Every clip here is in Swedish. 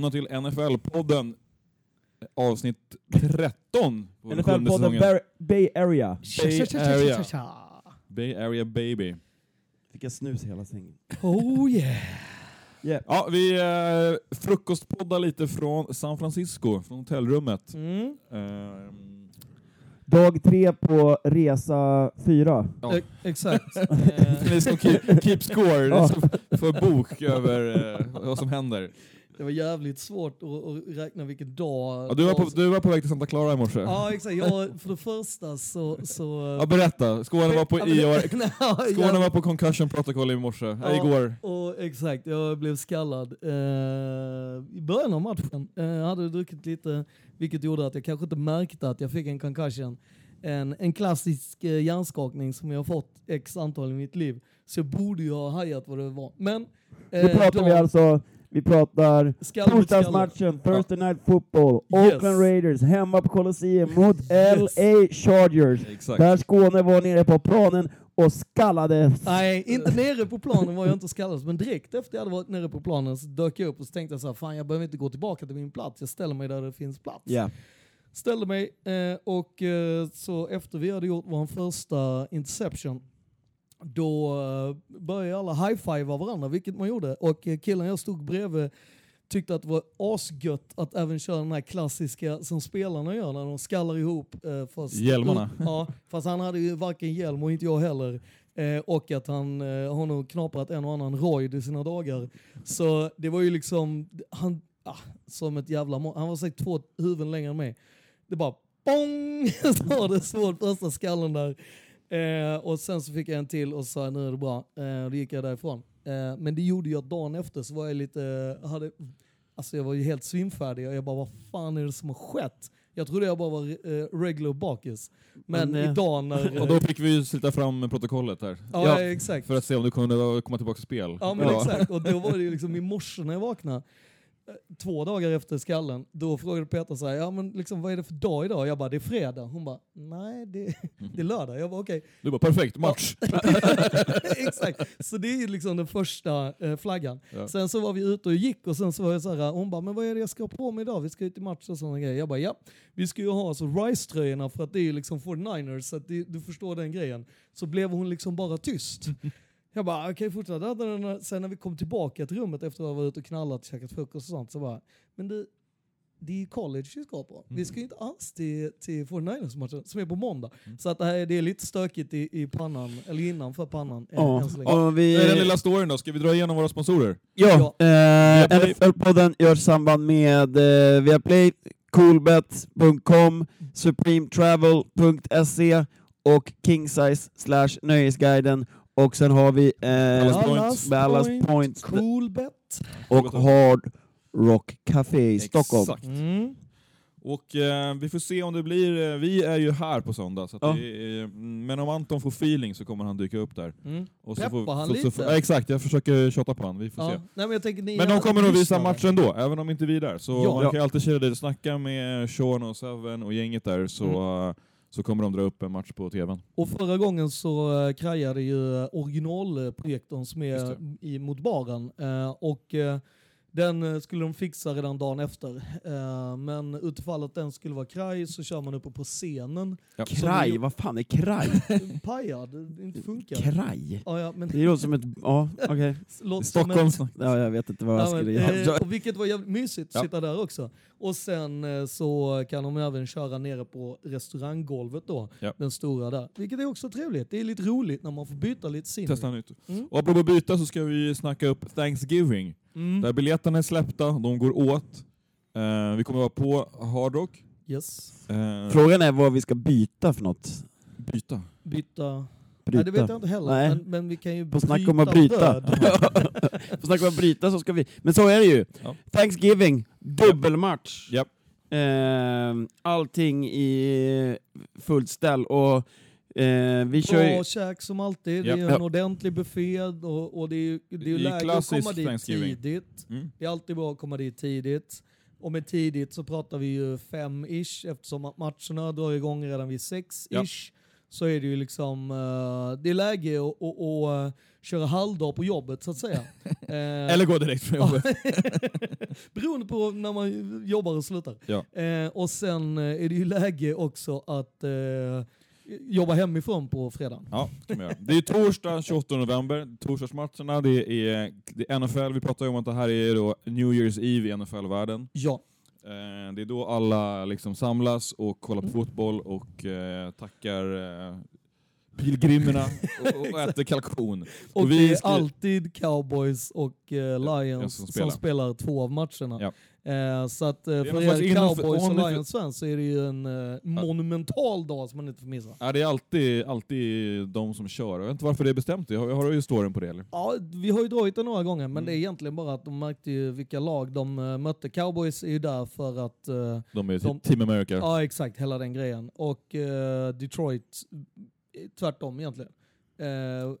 Välkomna till NFL-podden, avsnitt 13 på den sjunde NFL-podden Bay Area. Bay Area. Bay Area Baby. Fick jag snus i hela sängen. Oh yeah. Yeah. Ja, vi eh, frukostpoddar lite från San Francisco, från hotellrummet. Mm. Ehm, Dag tre på resa fyra. ja. E- exakt. Eh, Ni som keep, keep score, Ja. får bok över eh, vad som händer. Det var jävligt svårt att, att räkna vilken dag. Ja, du, var på, du var på väg till Santa Clara i morse. Ja exakt, jag, för det första så... så Ja, berätta, Skåne var på Ja, men i det- år. Nej, Skåne var på concussion protocol i morse, ja. Igår. Och exakt, jag blev skallad eh, i början av matchen. Eh, jag hade druckit lite, vilket gjorde att jag kanske inte märkte att jag fick en concussion. En, en klassisk eh, hjärnskakning som jag fått x antal i mitt liv. Så jag borde ju ha hajat vad det var. Men... Nu pratar vi alltså, vi pratar torsdagsmatchen, Thursday Night Football, Yes. Oakland Raiders hemma på Colosseum mot LA Chargers. Exakt. Där Skåne var nere på planen och skallades. Nej, inte nere på planen var jag inte skallad, men direkt efter jag hade varit nere på planen så dök jag upp och så tänkte jag så här, fan jag behöver inte gå tillbaka till min plats, jag ställer mig där det finns plats. Ja. Ställde mig eh, och eh, så efter vi hade gjort vår första interception då eh, började alla high-fivea varandra, vilket man gjorde. Och eh, killen jag stod bredvid tyckte att det var asgött att även köra den här klassiska som spelarna gör när de skallar ihop. Eh, fast, Hjälmarna. Ja, fast han hade ju varken hjälm och inte jag heller. Eh, och att han eh, har nog knaprat en och annan rojd i sina dagar. Så det var ju liksom, han, ah, som ett jävla Han var säkert två huvuden längre än mig. Det bara BONG! Så var det svårt första skallen där. Eh, och sen så fick jag en till och sa nu är det bra. Eh, då gick jag därifrån. Eh, men det gjorde att dagen efter så var jag lite, hade, alltså jag var ju helt svimfärdig och jag bara vad fan är det som har skett? Jag trodde jag bara var eh, regular bakis. Men, Men, eh, idag när... Och då fick vi ju slita fram protokollet här. ja, ja, exakt. För att se om du kunde komma tillbaka till spel. Ja men exakt, och då var det ju liksom i morse när jag vaknade, två dagar efter skallen, då frågade Peter så här, ja men liksom vad är det för dag idag? Jag bara, det är fredag. Hon bara, nej det, det är lördag. Jag bara, okej. Du bara perfekt, match! exakt, så det är liksom den första eh, flaggan. Ja. Sen så var vi ute och gick och sen så var jag så här, hon bara, men vad är det jag ska ha på mig idag? Vi ska ut i match och sådana grejer. Jag bara, ja, vi ska ju ha alltså Rice-tröjorna för att det är liksom 49ers, så att det, du förstår den grejen. Så blev hon liksom bara tyst. Jag bara, okej fortsätta. Där, där. Sen när vi kom tillbaka till rummet efter att ha varit ute och knallat, käkat frukost och sånt, så bara, men du, det är ju college vi ska på. Vi ska ju inte alls till, till 49ers-matchen som är på måndag. Så att det, här, det är lite stökigt i, i pannan, eller innanför pannan. Ja, och vi... Det är den lilla storyn då, ska vi dra igenom våra sponsorer? Ja, eh, Viaplay. NFL-podden görs samband med eh, Viaplay, coolbet.com, supremetravel.se och kingsize slash nöjesguiden. Och sen har vi eh, Ballast Ballast Ballast Point, Point Cool bet. och Hard Rock Café i Stockholm. Exakt. Mm. Och eh, vi får se om det blir, eh, vi är ju här på söndag, så att Ja. det är, mm, men om Anton får feeling så kommer han dyka upp där. Mm. Och Peppa han så, lite? får- ja, exakt, jag försöker tjata på han, vi får Ja. se. Nej, men jag tänker, ni Men de kommer nog visa matchen då, även om inte vi är där. Så Ja. man kan ju alltid känna det, snacka med Sean och Seven och gänget där, så, Mm. eh, så kommer de dra upp en match på tvn. Och förra gången så uh, krajade ju originalprojektorn som är i, mot baren. Eh, och eh, Den eh, skulle de fixa redan dagen efter. Eh, men utifall att den skulle vara kraj så kör man uppe på scenen. Ja. Kraj, vad fan är kraj? Pajad, det inte funkar. Kraj? Ja, ja, men Det låter som ett... Ja, okej. låter som Stockholm ett- snack. Ja, jag vet inte vad jag men, skulle göra. eh, och vilket var jävligt mysigt att sitta där också. Och sen så kan de även köra nere på restauranggolvet då, den stora där. Vilket är också trevligt. Det är lite roligt när man får byta lite sin. Testa nytt. Mm. Och apropå byta så ska vi snacka upp Thanksgiving. Mm. Där biljetterna är släppta, de går åt. Eh, vi kommer vara på Hard Rock. Yes. Eh, Frågan är vad vi ska byta för något. byta. Byta. Bryta. Nej, det vet jag inte heller. Men, men vi kan ju På snack om att bryta. På snack om att bryta så ska vi... Men så är det ju. Ja. Thanksgiving, dubbelmatch. Japp. Eh, allting i fullt ställ och eh, vi kör ju... Bra käk som alltid. Ja. Det är en ordentlig buffé och, och det är ju det är ju Det är läge att komma dit tidigt. Mm. Det är alltid bra att komma dit tidigt. Och med tidigt så pratar vi ju fem-ish eftersom att matcherna drar igång redan vid sex-ish. Så är det ju liksom, eh, det är läge att att, eh, köra halvdag på jobbet så att säga. Eh, Eller gå direkt från jobbet. Beroende på när man jobbar och slutar. Ja. Eh, och sen är det ju läge också att jobba hemifrån på fredagen. Ja, det kan man göra. Det är torsdag 28 november, torsdagsmatcherna, det är, det är NFL, vi pratar ju om att det här är då New Year's Eve i NFL-världen. Ja, Eh, det är då alla liksom samlas och kollar på Mm. fotboll och eh, tackar eh, pilgrimerna och, och äter kalkon. och vi det är alltid Cowboys och eh, Lions som som, spelar. spelar. två av matcherna. Ja. Eh, så att eh, för er Cowboys och Lions-fans så är det ju en eh, monumental dag som man inte får missa. Ja, det är alltid, alltid de som kör. Jag vet inte varför det är bestämt. Jag har, har du ju storyn på det eller? Ja, vi har ju dragit det några gånger, men Mm. det är egentligen bara att de märkte ju vilka lag de eh, mötte. Cowboys är ju där för att eh, De är De- Team America. Ja, exakt. Hela den grejen. Och eh, Detroit, tvärtom egentligen.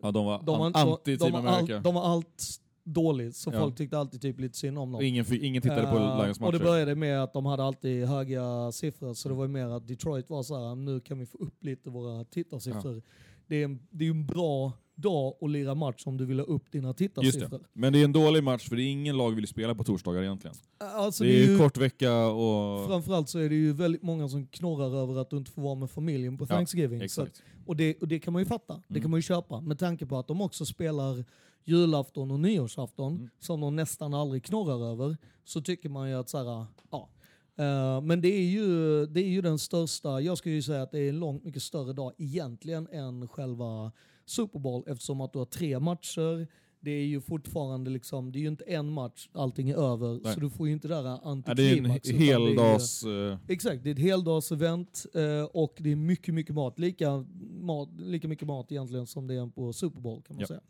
Ja, de var de, an- de, anti-Team America. allt, de har allt dåligt, så Ja. folk tyckte alltid typ lite synd om dem. Ingen, ingen tittade på Eh, Lions och det matcher. började med att de hade alltid höga siffror, så det var ju mer att Detroit var så här, nu kan vi få upp lite våra tittarsiffror. Det är, en, det är en bra dag att lira match om du vill ha upp dina Just tittarsiffror. det. Men det är en dålig match för det är ingen lag vill spela på torsdagar egentligen. Alltså, det är ju kort vecka och... Framförallt så är det ju väldigt många som knorrar över att du inte får vara med familjen på Ja, Thanksgiving. så att, och, det, och det kan man ju fatta, det Mm. kan man ju köpa. Med tanke på att de också spelar julafton och nyårsafton, Mm. som de nästan aldrig knorrar över, så tycker man ju att så här, ja. Eh, men det är, ju, det är ju den största, jag skulle ju säga att det är en långt mycket större dag egentligen än själva Super Bowl eftersom att du har tre matcher, det är ju fortfarande liksom, det är ju inte en match, allting är över, Nej. så du får ju inte det där Ja, det är en antiklimax. he- utan det är ju- heldags... eh, Exakt, det är ett heldagsevent eh, och det är mycket, mycket mat. Lika, mat. lika mycket mat egentligen som det är på Super Bowl kan man Ja. säga.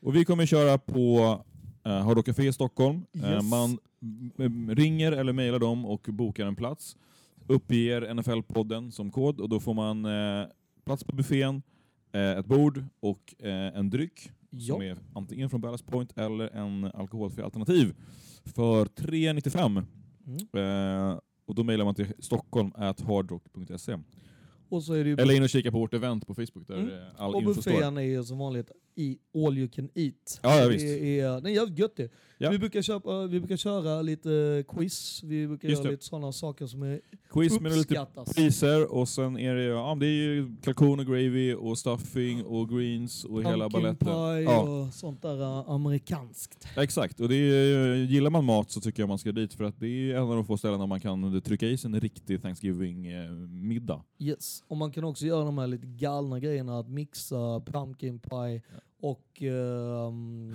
Och vi kommer köra på uh, Hard Rock Café i Stockholm. Eh, Yes. man mm, ringer eller mejlar dem och bokar en plats. Uppger NFL-podden som kod och då får man eh, plats på buffén, eh, ett bord och eh, en dryck som Ja. är antingen från Ballast Point eller en alkoholfri alternativ för 395. Mm. Eh, och då mejlar man till stockholm.hardrock.se. Eller in och kika på vårt event på Facebook där Mm. eh, all och info står. buffén är ju som vanligt i all you can eat. Ja, ja, det visst. är, det är jävligt gött det. Ja. Vi, brukar köpa, vi brukar köra lite quiz, vi brukar Just göra det. lite sådana saker som är Quiz med lite priser och sen är det, ja, det är ju kalkon och gravy och stuffing och greens och hela Pumpkin baletten. pie Ja. och sånt där uh, amerikanskt. Ja, exakt, och det är, gillar man mat så tycker jag man ska dit för att det är en av de få ställena man kan trycka i sig en riktig Thanksgiving-middag. Yes, och man kan också göra de här lite galna grejerna att mixa pumpkin pie och um,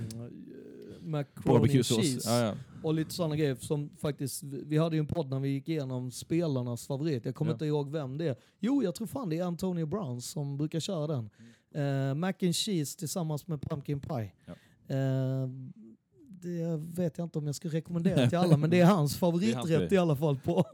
macaroni and cheese. Ja, ja. Och lite sådana grejer som faktiskt, vi hade ju en podd när vi gick igenom spelarnas favorit. Jag kommer Ja. inte ihåg vem det är. Jo, jag tror fan det är Antonio Brown som brukar köra den. Eh, mac and cheese tillsammans med pumpkin pie. Eh, det vet jag inte om jag ska rekommendera till alla, men det är hans favoriträtt grej. i alla fall. på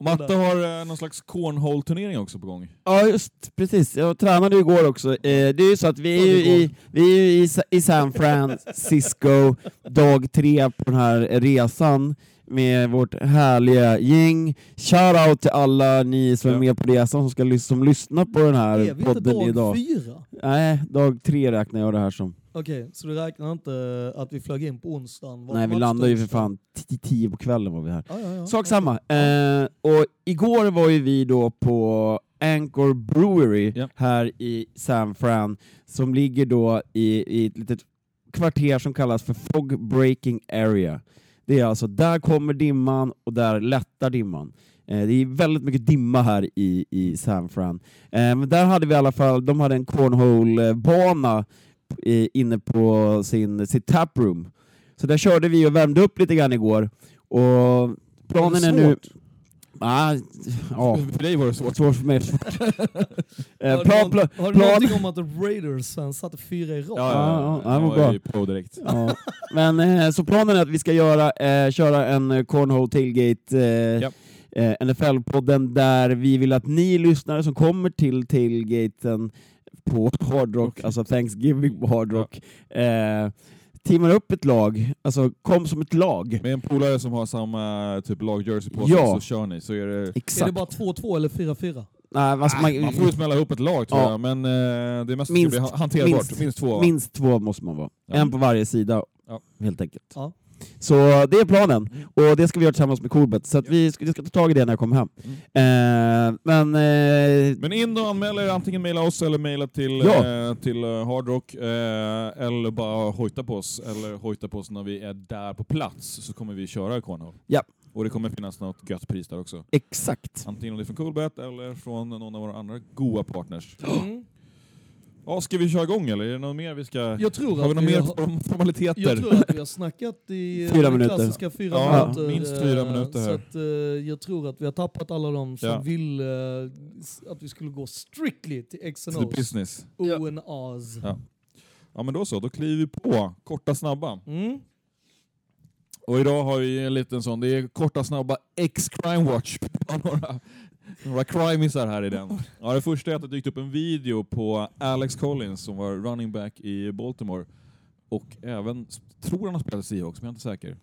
Matte har eh, någon slags cornhole-turnering också på gång. Ja, just precis. Jag tränade igår också. Eh, det är ju så att vi är ju i, vi är ju i, i San Francisco, dag tre på den här resan med vårt härliga gäng. Shoutout till alla ni som är Ja. med på resan som, ska lys- som lyssnar på den här Är vi inte podden dag idag. fyra? Nej, dag tre räknar jag det här som. Okej, så du räknar inte att vi flög in på onsdagen? Var Nej, vi landade ju för fan tio på kvällen var vi här. Ja, ja, ja. Sak samma. Eh, och igår var ju vi då på Anchor Brewery Ja. här i San Fran, som ligger då i, i ett litet kvarter som kallas för Fog Breaking Area. Det är alltså, där kommer dimman och där lättar dimman. Eh, det är väldigt mycket dimma här i, i San Fran. Eh, men där hade vi i alla fall, de hade en cornhole-bana inne på sin, sitt taproom. Så där körde vi och värmde upp lite grann igår. Och planen är nu... svårt? Ah, ja, För dig var det svårt. svårt för mig. Eh, plan, plan, har du någonting om att Raiders satte fyra i rad? Ja, Ja, ja, ja, ja. det var bra. på direkt. ja. Men eh, så planen är att vi ska göra, eh, köra en eh, Cornhole Tailgate eh, Japp. eh, NFL-podden där vi vill att ni lyssnare som kommer till tailgaten på Hard Rock, Och- alltså Thanksgiving på Hard Rock, eh, teamar upp ett lag, alltså kom som ett lag. Med en polare som har samma typ lag-jersey på sig Ja. så kör ni. Så är det... Exakt. Är det bara 2-2 eller 4-4? Nej, alltså, man, Man får ju smälla ihop ett lag tror Ja. jag, men eh, det Minst- ska bli ha- hanterbart. minst- Minst, två va? Minst två måste man vara. Ja. En på varje sida, Ja. helt enkelt. Så det är planen, och det ska vi göra tillsammans med Coolbet. Så att vi, ska, vi ska ta tag i det när jag kommer hem. Mm. Eh, men... Eh, Men in och anmäl er, antingen mejla oss eller mejla till, Ja. eh, till eh, Hardrock, eh, eller bara hojta på oss, eller hojta på oss när vi är där på plats, så kommer vi köra Cornhole. Ja. Och det kommer finnas något gött pris där också. exakt. Antingen om det är från Coolbet eller från någon av våra andra goa partners. Mm. Ja, ska vi köra igång eller är det något mer vi ska... Jag tror har vi att några vi mer har- form- formaliteter? Jag tror att vi har snackat i Fyra de minuter. klassiska fyra Ja, minuter. minst fyra eh, minuter här. Så att, eh, jag tror att vi har tappat alla de som Ja. vill eh, att vi skulle gå strictly till X and To the O's. business. O and A's. Ja. Ja men då så, då kliver vi på. Korta snabba. Mm. Och idag har vi en liten sån, det är korta snabba X-Crime Watch. några, några crimisar här i den. Ja, det första är att det dykt upp en video på Alex Collins som var running back i Baltimore. Och även, tror han har spelat i Seahawks, men jag är inte säker.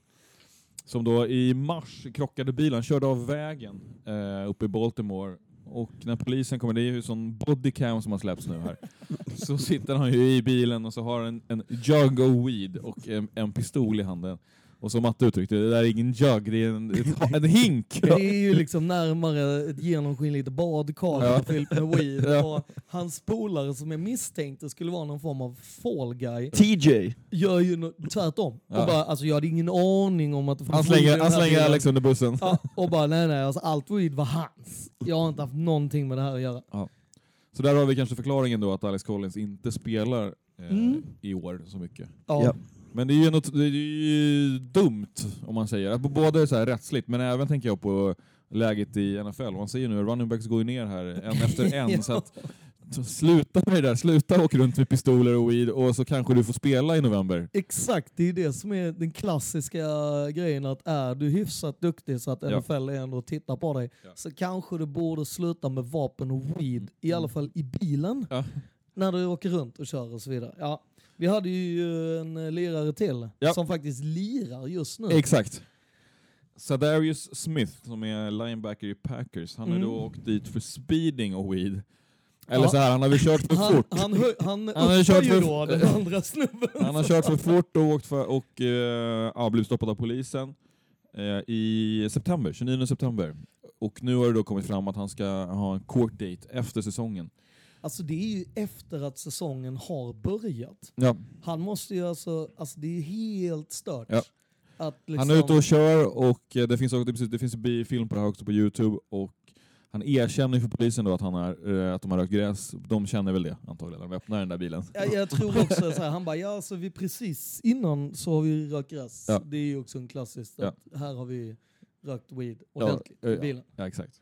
Som då i mars krockade bilen, körde av vägen eh, uppe i Baltimore. Och när polisen kommer, det är ju sån bodycam som har släppts nu här. Så sitter han ju i bilen och så har en, en jug of weed och en, en pistol i handen. Och som Matte uttryckte det, det där är ingen jug, det är en, ett, en hink. Det är ju liksom närmare ett genomskinligt badkar Ja. fyllt med weed. Ja. Och hans polare som är misstänkt, det skulle vara någon form av fall guy, TJ. gör ju no tvärtom. Ja. Och bara, alltså jag hade ingen aning om att Han slänger, han slänger. Alex under bussen. Ja, och bara nej nej, alltså allt weed var hans. Jag har inte haft någonting med det här att göra. Så där har vi kanske förklaringen då att Alex Collins inte spelar eh, Mm. i år så mycket. Ja. Ja. Men det är ju, något, det är ju dumt om man säger. Både så här rättsligt men även tänker jag på läget i NFL. Man säger nu att running backs går ju ner här en efter en. Ja. så att, så sluta med det där, sluta åka runt med pistoler och weed och så kanske du får spela i november. Exakt, det är det som är den klassiska grejen att är du hyfsat duktig så att Ja. NFL ändå tittar på dig Ja. så kanske du borde sluta med vapen och weed, i alla fall i bilen. Ja. När du åker runt och kör och så vidare. Ja. Vi hade ju en eh, lirare till Ja. som faktiskt lirar just nu. Exakt. Sadarius Smith som är linebacker i Packers, han har Mm. då åkt dit för speeding och weed. Eller Ja. så här, han har väl kört för han, fort. han, hö- han, Han har kört för- då den andra snubben. Han har kört för fort och, åkt för, och eh, ja, blivit stoppad av polisen eh, i september, 29 september. Och nu har det då kommit fram att han ska ha en court date efter säsongen. Alltså det är ju efter att säsongen har börjat. Ja, Han måste ju alltså, alltså det är helt stört. Ja. Liksom, Han är ute och kör och eh, det finns, också, det finns film på det här också på Youtube och han erkänner för polisen då att, han är, eh, att de har rökt gräs. De känner väl det antagligen när de öppnar den där bilen. jag, jag tror också så här, han bara, ja alltså vi precis innan så har vi rökt gräs. Ja. Det är ju också en klassisk, Ja. här har vi rökt weed Ja, ordentligt ja, i ja. bilen. Ja, exakt.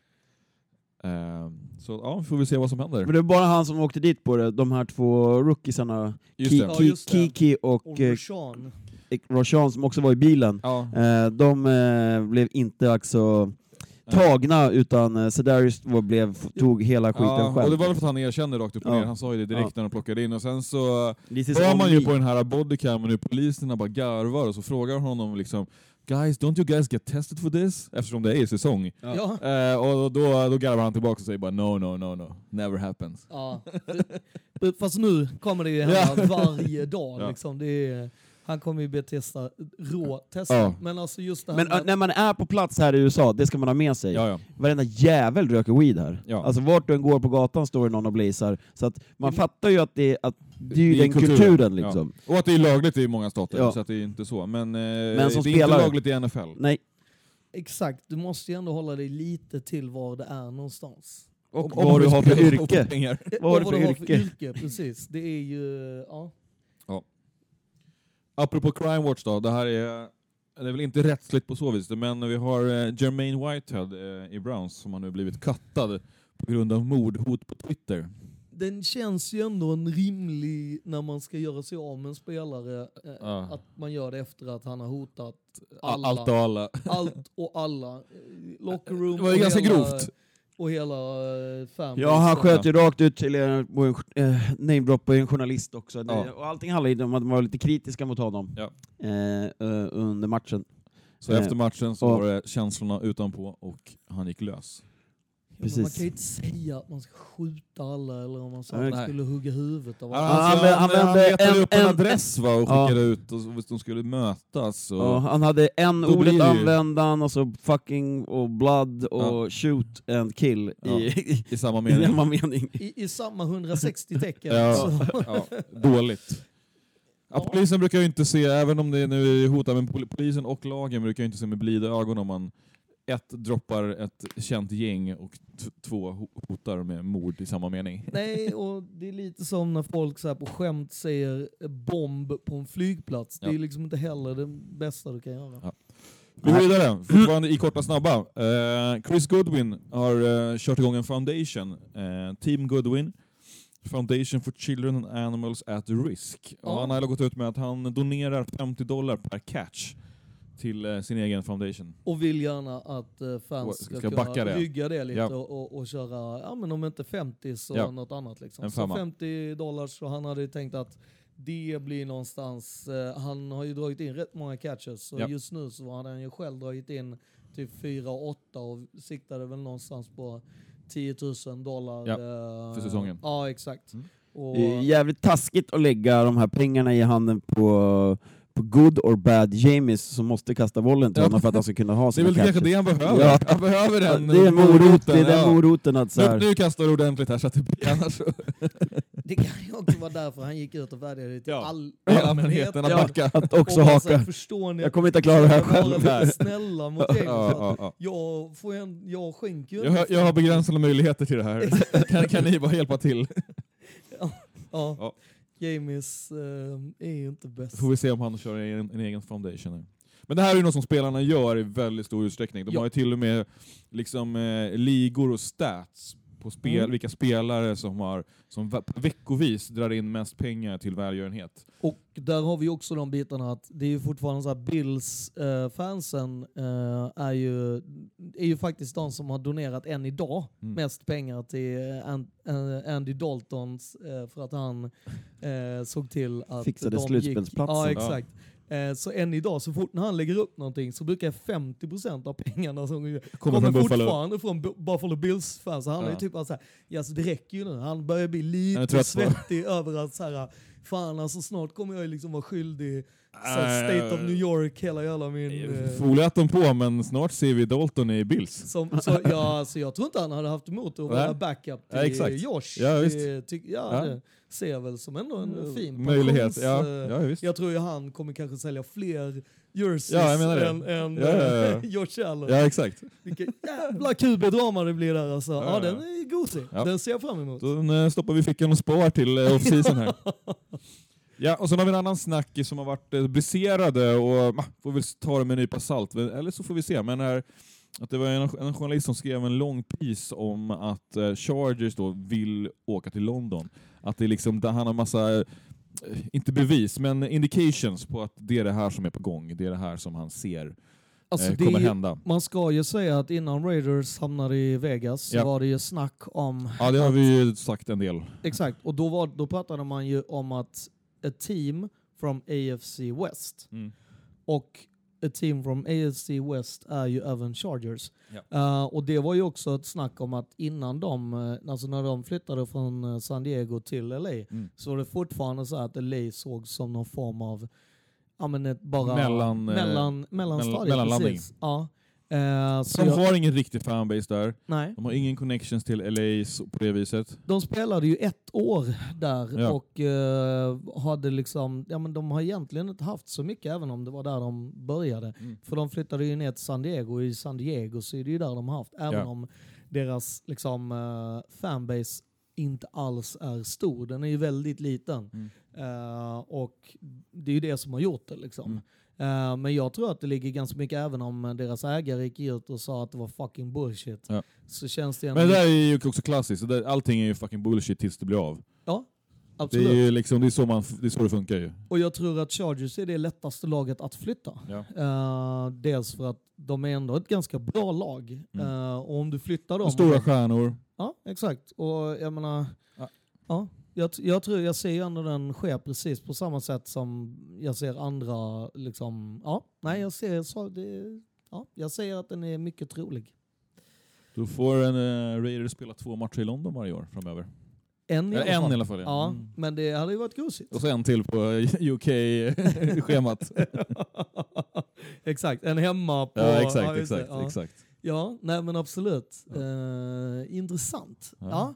Ehm, så ja, får vi se vad som händer. Men det var bara han som åkte dit på det, de här två rookiesarna, Just Ki-. Ja, Ki- just det. Kiki och Och eh. Roshan som också var i bilen. Ja, Eh, de eh, blev inte alltså tagna utan Sedarius var- blev, tog hela skiten ja, själv. och det var väl för att han erkände rakt upp och Ja. ner. Han sa ju det direkt Ja. när de plockade in och sen så hör on man ju på den här bodycamen hur poliserna bara garvar och så frågar honom liksom Guys, don't you guys get tested for this? Eftersom det är säsong. Ja. Ja. Eh, och då, då garvar han tillbaka och säger bara no, no, no, no. Never happens. Ja. Fast nu kommer det ju hända varje dag. Ja. Liksom. Det är, han kommer ju bli testa, rå testa. Ja. Men alltså just det här Men med äh, när man är på plats här i USA, det ska man ha med sig. Ja, ja. Varenda jävel röker weed här. Ja. Alltså vart du än går på gatan står det någon och blazar. Så att man Mm. fattar ju att det, att det är ju Det är den kulturen, liksom. Ja. Och att det är lagligt i många stater, Ja. så att det är inte så. Men, eh, Men som det är inte lagligt i NFL. Nej. Exakt, du måste ju ändå hålla dig lite till var det är någonstans. Och Om- vad om du har för yrke. Vad har du Och för yrke? Precis, det är ju... Ja. Apropå Crime Watch då, det här är, det är väl inte rättsligt på så vis, men vi har eh, Jermaine Whitehead eh, i Browns som har nu blivit kattad på grund av mordhot på Twitter. Den känns ju ändå en rimlig, när man ska göra sig av med en spelare, eh, Ja. att man gör det efter att han har hotat Alla. Allt och alla. Allt och alla. Locker room Det var ju ganska hela, grovt. Och hela eh, fanbase. Ja, han sköt ju rakt ut till en, på en eh, namedrop på en journalist också. Det, Ja. Och allting handlade ju om att de var lite kritiska mot honom Ja. eh, eh, under matchen. Så Eh, efter matchen så och- var det känslorna utanpå och han gick lös. Ja, men Man Precis. kan ju inte säga att man ska skjuta alla eller om man sa att man skulle hugga huvudet av alla. han Alltså, han, han han, letade en- upp en, en- adress va, och Ja. skickade ut och så- de skulle mötas. Och, Ja, han hade en ordet det ju- använde han, och så fucking och blood och shoot and kill Ja. i, i, I samma i mening. samma mening. I, I samma 160 tecken. Ja. Så. Ja, dåligt. Ja, polisen brukar ju inte se, även om det nu är hotat, men pol- polisen och lagen brukar ju inte se med blida ögon om man ett droppar ett känt gäng och två ho- hotar med mord i samma mening. Nej, och det är lite som när folk så här på skämt säger bomb på en flygplats. Det Ja. är liksom inte heller det bästa du kan göra. Ja. Vi går vidare, fortfarande i korta snabba. Eh, Chris Goodwin har eh, kört igång en foundation, eh, Team Goodwin, Foundation for Children and Animals at Risk. Och Ja. han har gått ut med att han donerar 50 dollar per catch till eh, sin egen foundation. Och vill gärna att eh, fans ska, Ska kunna backa det. rygga det lite Ja. och, och, och köra, ja men om inte 50 så Ja. något annat liksom. En Så femma. 50 dollar så han hade ju tänkt att det blir någonstans, eh, han har ju dragit in rätt många catches så Ja. just nu så hade han ju själv dragit in typ 4-8 och siktade väl någonstans på 10 000 dollar. Ja, eh, för säsongen. Ja exakt. Mm. Och, Det är jävligt taskigt att lägga de här pengarna i handen på, på good or bad James som måste kasta bollen till Ja. honom för att han ska kunna ha Det är sina väl kanske det han behöver. Ja. Han behöver Ja, den det är morot, det är den ja. moroten att så Nu, här, nu kastar du ordentligt här så att det blir annars det kan ju också vara därför han gick ut och vädjade till Ja. all allmänheten att Ja. backa. att också här, haka. Förstår ni Jag kommer inte att klara det här själv. lite snälla mot James. Ja, ja, ja. Jag, får en, jag skänker ju Jag, har- jag har begränsade möjligheter till det här. Kan, kan ni bara hjälpa till? Ja. Ja. James eh, är ju inte bäst. Får vi se om han kör en, en egen foundation. här. Men det här är ju något som spelarna gör i väldigt stor utsträckning. De Ja. har ju till och med liksom, eh, ligor och stats på spel, Mm. vilka spelare som, har, som ve- veckovis drar in mest pengar till välgörenhet. Och där har vi också de bitarna att det är ju fortfarande så att Bills-fansen eh, är, ju, är ju faktiskt de som har donerat än idag Mm. mest pengar till eh, eh, Andy Daltons eh, för att han eh, såg till att Fixade de slutspelsplatsen. Gick, ja, exakt. Eh, så än idag, så fort när han lägger upp någonting så brukar 50% av pengarna som Kommer kommer från Buffalo. fortfarande från Bu- Buffalo Bills-fans. Så han är Ja. typ bara såhär, ja, alltså det räcker ju nu. Han börjar bli är lite svettig över att såhär, fan alltså snart kommer jag liksom vara skyldig Äh, State of New York, hela jävla min... eh, Folia de på, men snart ser vi Dalton i Bills. som, så, ja, alltså jag tror inte han hade haft emot att vara backup till Ja, exakt. Josh. Ja, visst. Tyck, ja, Ja. ser jag väl som ändå en fin Möjlighet. pensions- Ja, eh, ja, visst. Jag tror ju han kommer kanske sälja fler jerseys Ja, jag menar det. än, än Ja, ja, ja. eh, Josh Allen. Ja, exakt. Vilken jävla QB-drama det blir där alltså. Ja, Ja, ja. den är gosig. Den ser jag fram emot. Då eh, stoppar vi fickan och spar till eh, off-season här. Ja, och sen har vi en annan snackis som har varit briserade och ma, får väl ta det med en nypa salt, eller så får vi se. Men här, att det var en, en journalist som skrev en lång piece om att Chargers då vill åka till London. Att det är liksom, han har massa, inte bevis, men indications på att det är det här som är på gång. Det är det här som han ser Alltså, eh, kommer är hända. Man ska ju säga att innan Raiders hamnade i Vegas så Ja. var det ju snack om... Ja, det har att- vi ju sagt en del. Exakt, och då, var, då pratade man ju om att ett team from AFC West Mm. och ett team from AFC West är ju även Chargers. Ja. Eh, och det var ju också ett snack om att innan de, eh, alltså när de flyttade från eh, San Diego till LA, Mm. så var det fortfarande så att LA såg som någon form av, ja men ett bara... Mellan, eh, mellan, mellanstadiet, mellanlandning. Ja. Så De jag, har ingen riktig fanbase där. nej. De har ingen connections till LA på det viset. De spelade ju ett år där Ja. och eh, hade liksom, ja men de har egentligen inte haft så mycket även om det var där de började. Mm. För de flyttade ju ner till San Diego och i San Diego så är det ju där de har haft, även Ja. om deras liksom eh, fanbase inte alls är stor. Den är ju väldigt liten. Mm. Och det är ju det som har gjort det liksom. Mm. Eh, men jag tror att det ligger ganska mycket, även om deras ägare gick ut och sa att det var fucking bullshit, Ja. så känns det ändå... Men det där är ju också klassiskt. Det där, allting är ju fucking bullshit tills det blir av. Ja, Det absolut. är ju liksom, det är så, man, det är så det funkar ju. Och jag tror att Chargers är det lättaste laget att flytta. Ja. Eh, dels för att de är ändå ett ganska bra lag. Mm. Eh, och om du flyttar dem... Och stora stjärnor. Ja, exakt. Och jag menar... Ja. Ja. jag, jag tror jag ser ju ändå den ske precis på samma sätt som jag ser andra liksom... Ja, nej jag ser så det, ja, jag säger att den är mycket trolig. Då får en uh, Raiders spela två matcher i London varje år framöver. En i alla en fall. i alla fall. Ja. Ja, Mm. men det hade ju varit gosigt. Och så en till på UK-schemat. exakt, en hemma på... ja, exakt, det, exakt, ja. exakt. Ja, nej men absolut. Ja. Eh, intressant. Ja.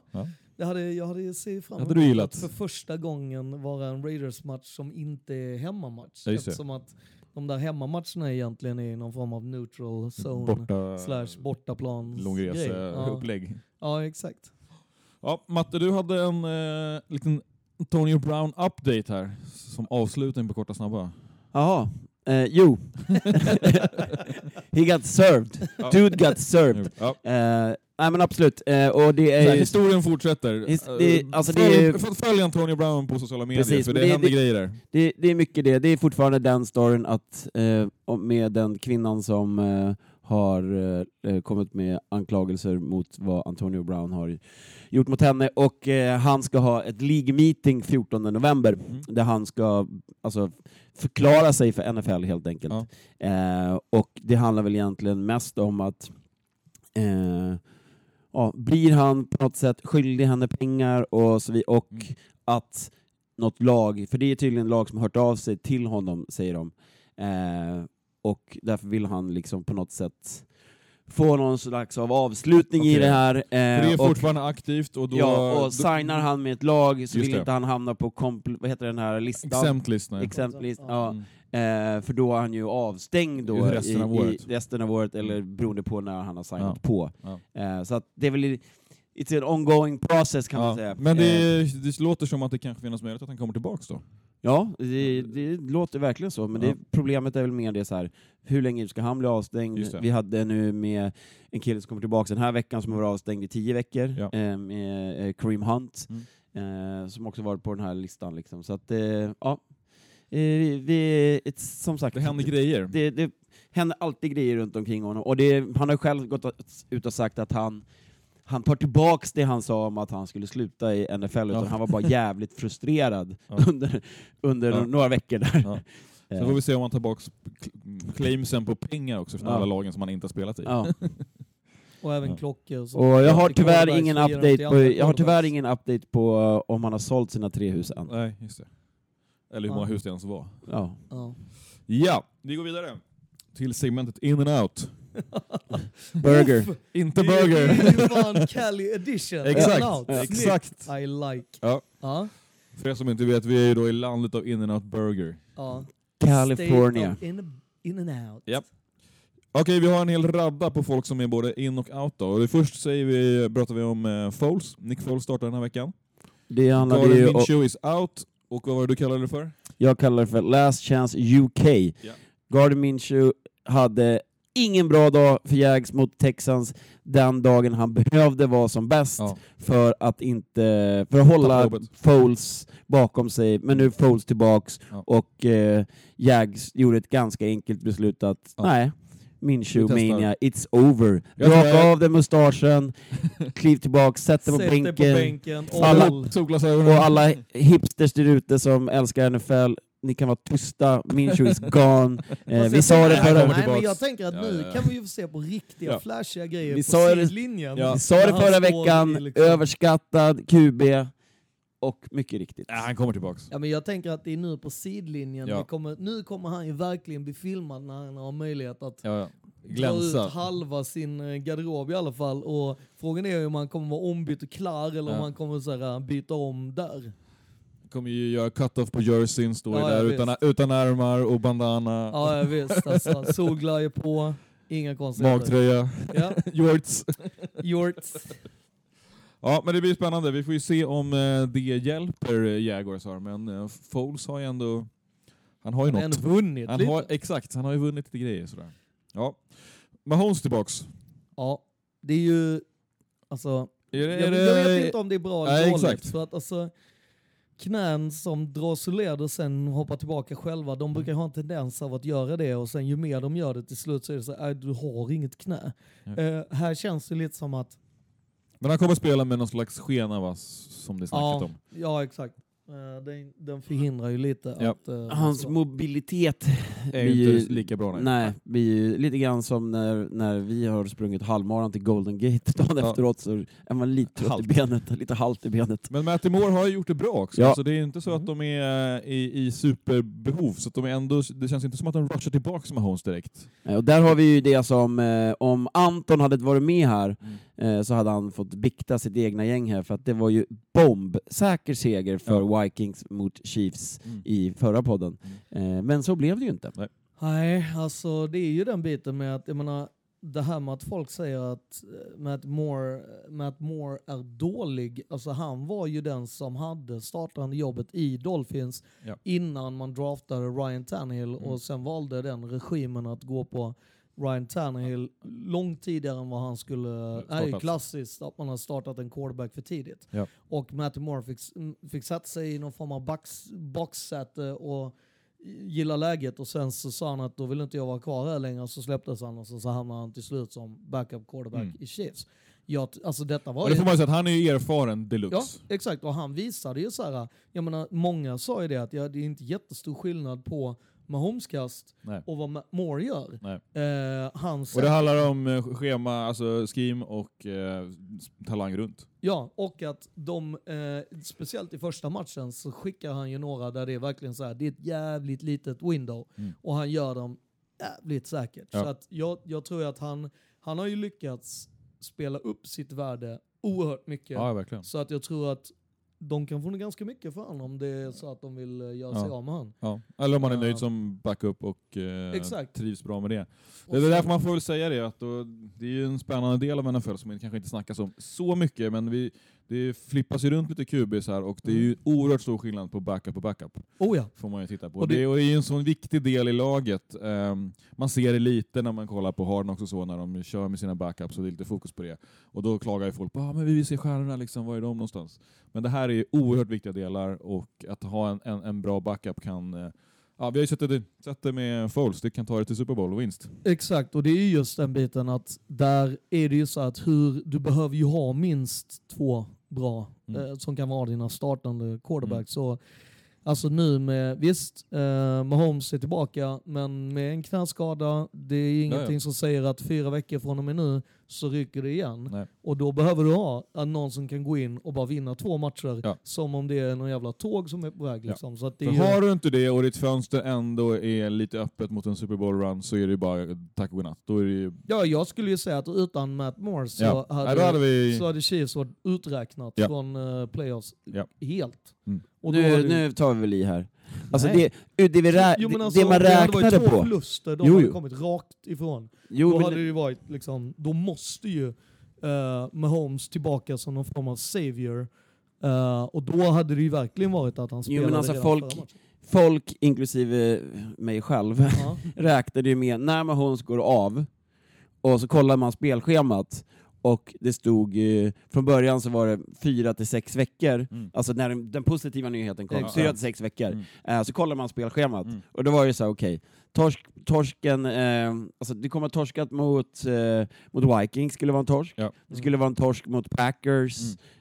Ja. Ja. Jag hade, jag hade sett fram Hade gillat? att för första gången vara en Raiders-match som inte är hemmamatch. Ja. Eftersom att de där hemmamatcherna egentligen är någon form av neutral zone Borta, slash bortaplan. långresa upplägg. Ja, exakt. Ja, Matte, du hade en eh, liten Antonio Brown-update här som avslutning på korta snabba. Jaha, eh, jo. He got served. Ja. Dude got served. Ja. Eh, nej men absolut, eh, och det är här, historien fortsätter. His- det- alltså det följ, är- f- följ Antonio Brown på sociala medier, Precis, för det, det- händer det- grejer där. Det, det är mycket det. Det är fortfarande den storyn att, med den kvinnan som har eh, kommit med anklagelser mot vad Antonio Brown har gjort mot henne och eh, han ska ha ett League meeting 14 november Mm. där han ska alltså, förklara sig för NFL helt enkelt. Ja. Eh, och det handlar väl egentligen mest om att eh, ja, blir han på något sätt skyldig henne pengar och så vidare och Mm. att något lag, för det är tydligen lag som har hört av sig till honom, säger de. Eh, och därför vill han liksom på något sätt få någon slags av avslutning i Okej. det här. För det är Eh, och, fortfarande aktivt och då... ja, och då- signar han med ett lag så vill det. inte han hamna på kompl- vad heter den här listan? Exempellist. nej. Exempelvis, Ja. ja. Mm. Eh, för då är han ju avstängd då Resten i, av året. i resten av året, eller beroende på när han har signat på. Ja. Eh, så det är väl i- it's an ongoing process kan man Ja. säga. Men Eh, det, det låter som att det kanske finns möjlighet att han kommer tillbaks då. Ja, det, det låter verkligen så, men Ja. det, problemet är väl mer det så här. hur länge ska han bli avstängd? Vi hade nu med en kille som kommer tillbaka den här veckan som har varit avstängd i tio veckor, Ja. eh, med eh, Kareem Hunt, Mm. eh, som också varit på den här listan. Liksom. Så att, eh, ja. Eh, vi, it's, som sagt, Det händer grejer. det, det händer alltid grejer runt omkring honom. Och det, han har själv gått ut och sagt att han, han tar tillbaks det han sa om att han skulle sluta i NFL, utan Ja. han var bara jävligt frustrerad Ja. under, under Ja. några veckor där. Ja. Eh, Så får vi se om han tar tillbaka claimsen på pengar också från Ja. alla lagen som han inte har spelat i. ja. Och även Ja. klockor. som- Och jag har tyvärr ingen update på, jag har tyvärr ingen update på uh, om han har sålt sina tre hus än. Nej, just det. Eller hur många hus det ens var. Ja. Ja. Ja, vi går vidare. Till segmentet In and Out. Burger. Uff, Inte det burger. Det är Cali edition. Exakt, exakt. I like. Ja. Ja. För er som inte vet, vi är ju då i landet av In and Out Burger. ja. California. In, in and out. Japp. Okej, vi har en hel radda på folk som är både in och out då. Och först säger vi, pratar vi om eh, Foles. Nick Foles startar den här veckan. Det handlar Gardner ju Minshew is out. Och vad var det du kallade det för? jag kallar det för Last Chance UK. Ja. Gardner Minshew hade ingen bra dag för Jags mot Texans den dagen han behövde vara som bäst Ja. för att inte för att hålla. Foles bakom sig. Men nu är Foles tillbaks Ja. och eh, Jags gjorde ett ganska enkelt beslut att Ja. nej, Minshew testar. mania, it's over. Raka av den mustaschen, kliv tillbaks, sätt dig på dig bänken. på bänken. Alla-. Och alla hipsters där ute som älskar NFL, ni kan vara tysta, Minshew is gone. Eh, vi sa det förra... Nej, men jag tänker att nu ja, ja. kan vi ju få se på riktiga Ja. flashiga grejer Vi på sa det- sidlinjen. Ja. Vi sa det förra veckan, liksom- överskattad QB och mycket riktigt. Ja, han kommer tillbaks. Ja, men jag tänker att det är nu på sidlinjen. Ja. Kommer, nu kommer han ju verkligen bli filmad när han har möjlighet att Ja, ja. dra ut Glänsa. halva sin eh, garderob i alla fall. Och frågan är ju om han kommer vara ombytt och klar eller om han kommer så här, byta om där. Kommer ju göra cut-off på jerseyn, står Ja, där utan, utan ärmar och bandana, Ja, ja visst. Alltså, solglajjor på, inga konstigheter. magtröja, Ja, jorts. jorts. Ja, men det blir spännande. Vi får ju se om eh, det hjälper eh, Jaguars har, men eh, Foles har ju ändå... Han har ju Han något. vunnit Han lite. har, exakt, han har ju vunnit lite grejer sådär. Ja. Mahomes tillbaks. Ja, det är ju... Alltså, Är det, jag, är det, jag vet inte om det är bra eller dåligt. exakt. För att alltså, knän som dras ur led och sen hoppar tillbaka själva, de brukar ha en tendens av att göra det och sen ju mer de gör det till slut så är det så här, "Äh, du har inget knä. Ja. Eh, här känns det lite som att, Men han kommer spela med någon slags skena va, som det snackat ja, om. ja exakt. Eh, den, den förhindrar ju lite Ja. att... eh, Hans så. mobilitet Är ju inte lika bra. Nej. Nej, blir ju lite grann som när, när vi har sprungit halvmaran till Golden Gate dagen Ja. efteråt så är man lite trött Halt. i benet, lite halt i benet. Men Matty Moore har ju gjort det bra också, Ja. så det är inte så att de är eh, i, i superbehov. Så att de är ändå, det känns inte som att de rushar tillbaka Mahomes direkt. Eh, Och där har vi ju det som, om Anton hade varit med här Mm. så hade han fått bikta sitt egna gäng här för att det var ju bombsäker seger för Vikings mot Chiefs Mm. i förra podden. Eh, men så blev det ju inte. Nej, alltså det är ju den biten med att, jag menar, det här med att folk säger att eh, Matt Moore, Matt Moore är dålig, alltså han var ju den som hade startande jobbet i Dolphins Ja. innan man draftade Ryan Tannehill Mm. och sen valde den regimen att gå på Ryan Tannehill långt tidigare än vad han skulle... Det är ju klassiskt att man har startat en quarterback för tidigt. Ja. Och Matty Moore fick, fick sätta sig i någon form av box, boxsäte och gilla läget och sen så sa han att då vill inte jag vara kvar här längre så släpptes han och så, så hamnade han till slut som backup quarterback Mm. i Chiefs. Jag, alltså detta var Och det får man ju säga att han är ju erfaren deluxe. Ja, exakt. Och han visade ju så här, jag menar, många sa ju det att ja, det är inte jättestor skillnad på Mahomes-kast Nej. och vad Moore gör. Eh, han Och det handlar om eh, schema, alltså scheme och eh, talang runt. Ja, och att de, eh, speciellt i första matchen, så skickar han ju några där det är verkligen så här, det är ett jävligt litet window Mm. och han gör dem jävligt säkert. Ja. Så att jag, jag tror att han, han har ju lyckats spela upp sitt värde oerhört mycket. Ja, verkligen. Så att jag tror att de kan få ganska mycket för honom om det är så att de vill eh, göra sig Ja. av med honom. Ja. Eller om man är nöjd som backup och eh, Exakt. trivs bra med det. Det är därför man får väl säga det, att då, det är ju en spännande del av NFL som kanske inte snackas om så mycket, men vi, det flippas ju runt lite QBs här och det är ju oerhört stor skillnad på backup och backup. Oh ja. Får man ju titta på. Och det- det, och det är ju en sån viktig del i laget. Ehm, man ser det lite när man kollar på Harden också så, när de kör med sina backups och det är lite fokus på det. Och då klagar ju folk på ah, men vi vill se stjärnorna, liksom, var är de någonstans? Men det här är ju oerhört viktiga delar och att ha en, en, en bra backup kan eh, Ja, vi har ju sett det, sett det med Foles, det kan ta det till Super Bowl och vinst. Exakt, och det är ju just den biten att där är det ju så att hur, du behöver ju ha minst två bra Mm. eh, som kan vara dina startande quarterbacks. Så, alltså nu med, visst, eh, Mahomes är tillbaka, men med en knäskada, det är ingenting ja. som säger att fyra veckor från och med nu så rycker det igen. Nej. Och då behöver du ha någon som kan gå in och bara vinna två matcher, Ja. som om det är någon jävla tåg som är på väg. Ja. Liksom. Så att det ju, har du inte det och ditt fönster ändå är lite öppet mot en Super Bowl-run så är det ju bara tack och godnatt. Då är det ju... ja, jag skulle ju säga att utan Matt Moore så Ja. hade, Nej, hade vi... så hade Chiefs varit uträknat Ja. från uh, playoffs Ja. helt. Mm. Och då Nu, hade- nu tar vi väl i här. Alltså det, det, vi rä, Jo, alltså, det man räknade två på. förluster, de Jo, hade jo. kommit rakt ifrån. Jo, då hade det- varit liksom, då måste ju uh, Mahomes tillbaka som någon form av savior. Eh, och då hade det ju verkligen varit att han Jo, spelade men alltså folk- folk, inklusive mig själv, Ja. räknade ju med när Mahomes går av och så kollar man spelschemat och det stod, eh, från början så var det fyra till sex veckor, Mm. alltså när den, den positiva nyheten kom, fyra till sex veckor. Mm. Eh, så kollar man spelschemat Mm. och då var det så här, okej, torsk, torsken, eh, alltså det kommer torskat mot, eh, mot Vikings, skulle vara en torsk. Ja. Det skulle vara en torsk mot Packers,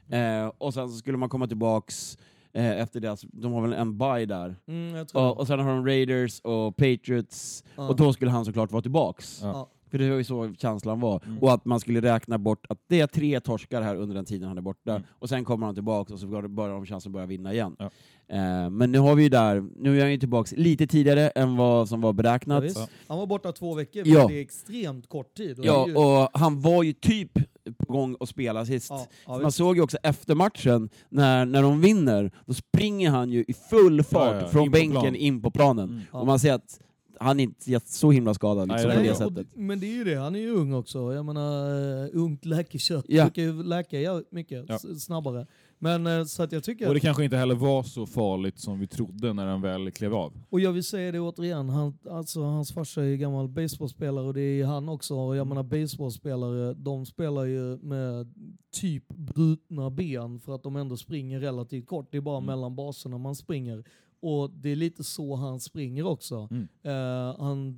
eh, och sen så skulle man komma tillbaks eh, efter deras, de har väl en bye där. Mm, jag tror Och, och sen har de Raiders och Patriots, Ja. och då skulle han såklart vara tillbaks. Ja. För det var ju så känslan var. Mm. Och att man skulle räkna bort att det är tre torskar här under den tiden han är borta, Mm. och sen kommer han tillbaka och så börjar de chansen att börja vinna igen. Ja. Eh, men nu har vi ju där, nu är han ju tillbaka lite tidigare än vad som var beräknat. Ja. Han var borta två veckor, men Ja. det är extremt kort tid. Och Ja, ju- och han var ju typ på gång att spela sist. ja, ja, Man såg ju också efter matchen, när, när de vinner, då springer han ju i full fart Ja, ja, från in bänken plan. in på planen. Mm. Ja. Och man ser att han är inte så himla skadad liksom, Nej, på det och sättet. Men det är ju det, han är ju ung också. Jag menar, uh, ungt läkekött Ja. brukar ju läka jävligt mycket Ja. snabbare. Men eh, så att jag tycker... Och det kanske inte heller var så farligt som vi trodde när han väl klev av. Och jag vill säga det återigen, han, alltså, hans farsa är ju gammal baseballspelare och det är han också. Och jag menar baseballspelare, de spelar ju med typ brutna ben för att de ändå springer relativt kort. Det är bara Mm. mellan baserna man springer. Och det är lite så han springer också. Mm. Eh, han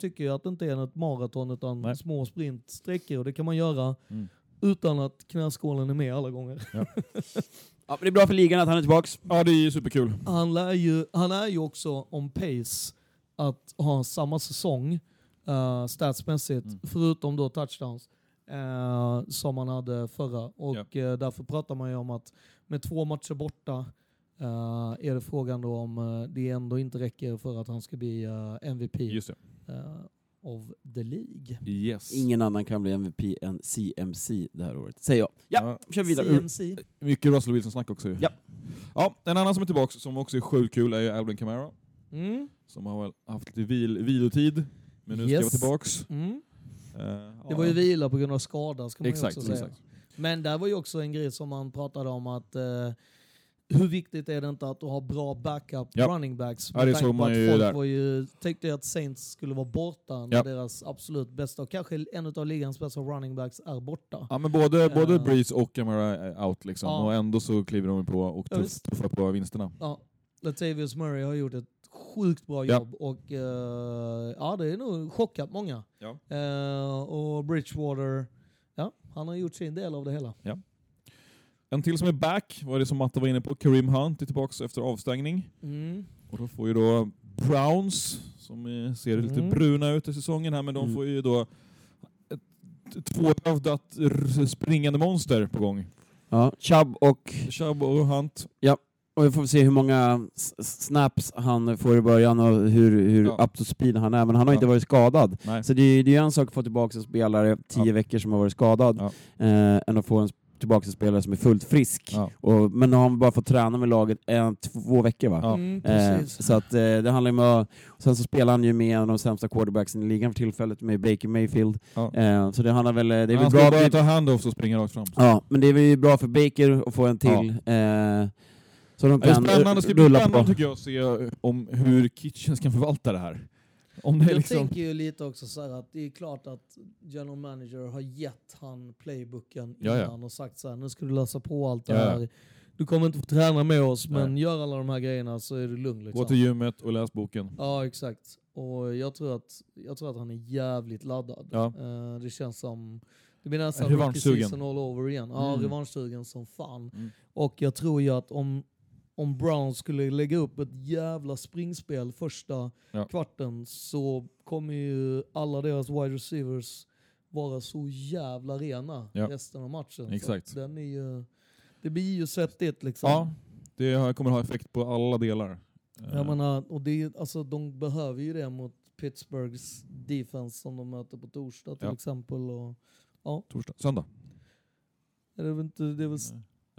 tycker ju att det inte är ett maraton utan Nej. små sprintsträckor och det kan man göra Mm. utan att knäskålen är med alla gånger. Ja, men det är bra för ligan att han är tillbaks. Ja, det är ju superkul. Han, lär ju, han är ju också on pace att ha samma säsong uh, statsmässigt, Mm. förutom då touchdowns, eh, som han hade förra. Och eh, därför pratar man ju om att med två matcher borta eh, är det frågan då om eh, det ändå inte räcker för att han ska bli eh, MVP of the League. Yes. Ingen annan kan bli MVP än CMC det här året, säger jag. Ja, Ja. kör vidare. CMC. Mycket Russell Wilson-snack också. Ja. ja. En annan som är tillbaka som också är sjukt kul är Alvin Kamara. Mm. Som har väl haft lite vil vilotid. Men nu ska Yes. vara tillbaks. Mm. Det var ju vila på grund av skada ska man Exakt, ju också säga. exakt. Men där var ju också en grej som man pratade om att hur viktigt är det inte att du har bra backup Ja. running backs? Ja, det såg man ju folk där. var ju, tänkte att Saints skulle vara borta när Ja. deras absolut bästa, och kanske en av ligans bästa running backs är borta. Ja, men både, både Eh. Breeze och Kamara är out liksom. Ja. Och ändå så kliver de på och Ja, tuff, tuffar på vinsterna. Ja, Latavius Murray har gjort ett sjukt bra Ja. jobb och eh, ja, det är nog chockat många. Ja. Eh, och Bridgewater, ja, han har gjort sin del av det hela. En till som är back var det som Matta var inne på. Kareem Hunt är tillbaka efter avstängning. Mm. Och då får ju då Browns, som ser lite Mm. bruna ut i säsongen här, men de Mm. får ju då ett tvåhövdat r- springande monster på gång. Ja, Chubb och, Chubb och Hunt. och vi får se hur många snaps han får i början och hur, hur Ja. up to speed han är, men han har Ja. inte varit skadad. Nej. Så det är är en sak att få tillbaka en spelare tio Ja. veckor som har varit skadad, Ja. eh, än att få en tillbaka en spelare som är fullt frisk. Ja. Och, men nu har han bara fått träna med laget en, två veckor va? Ja. Mm, Eh, så att, eh, det handlar ju om att, sen så spelar han ju med en av de sämsta quarterbacksen i ligan för tillfället, med Baker Mayfield. Ja. Eh, så det handlar väl, det är väl Han bra... ska bara ta handoffs och springa rakt fram. Ja, men det är väl ju bra för Baker att få en till. Eh, så de Det är kan spännande, det ska bli spännande på. tycker jag att se om hur Kitchens kan förvalta det här. Om det Jag liksom... tänker ju lite också så här att det är klart att general manager har gett han playbooken Ja, ja. innan och sagt så här, nu ska du läsa på allt det Ja, ja. här. Du kommer inte få träna med oss men Nej. gör alla de här grejerna så är du lugn. Liksom. Gå till gymmet och läs boken. Ja exakt. Och jag tror att, jag tror att han är jävligt laddad. Ja. Eh, det känns som, det blir nästan Revanschsugen. rookie season all over igen. Ja, Mm. revanschsugen som fan. Mm. Och jag tror ju att om, om Brown skulle lägga upp ett jävla springspel första Ja. kvarten så kommer ju alla deras wide receivers vara så jävla rena Ja. resten av matchen. Exakt. Den är ju, det blir ju svettigt liksom. Ja, det kommer ha effekt på alla delar. Eh, Jag menar, och det, alltså, de behöver ju det mot Pittsburghs defense som de möter på torsdag till Ja. exempel. Och, Torsdag, söndag. är det, inte, det är väl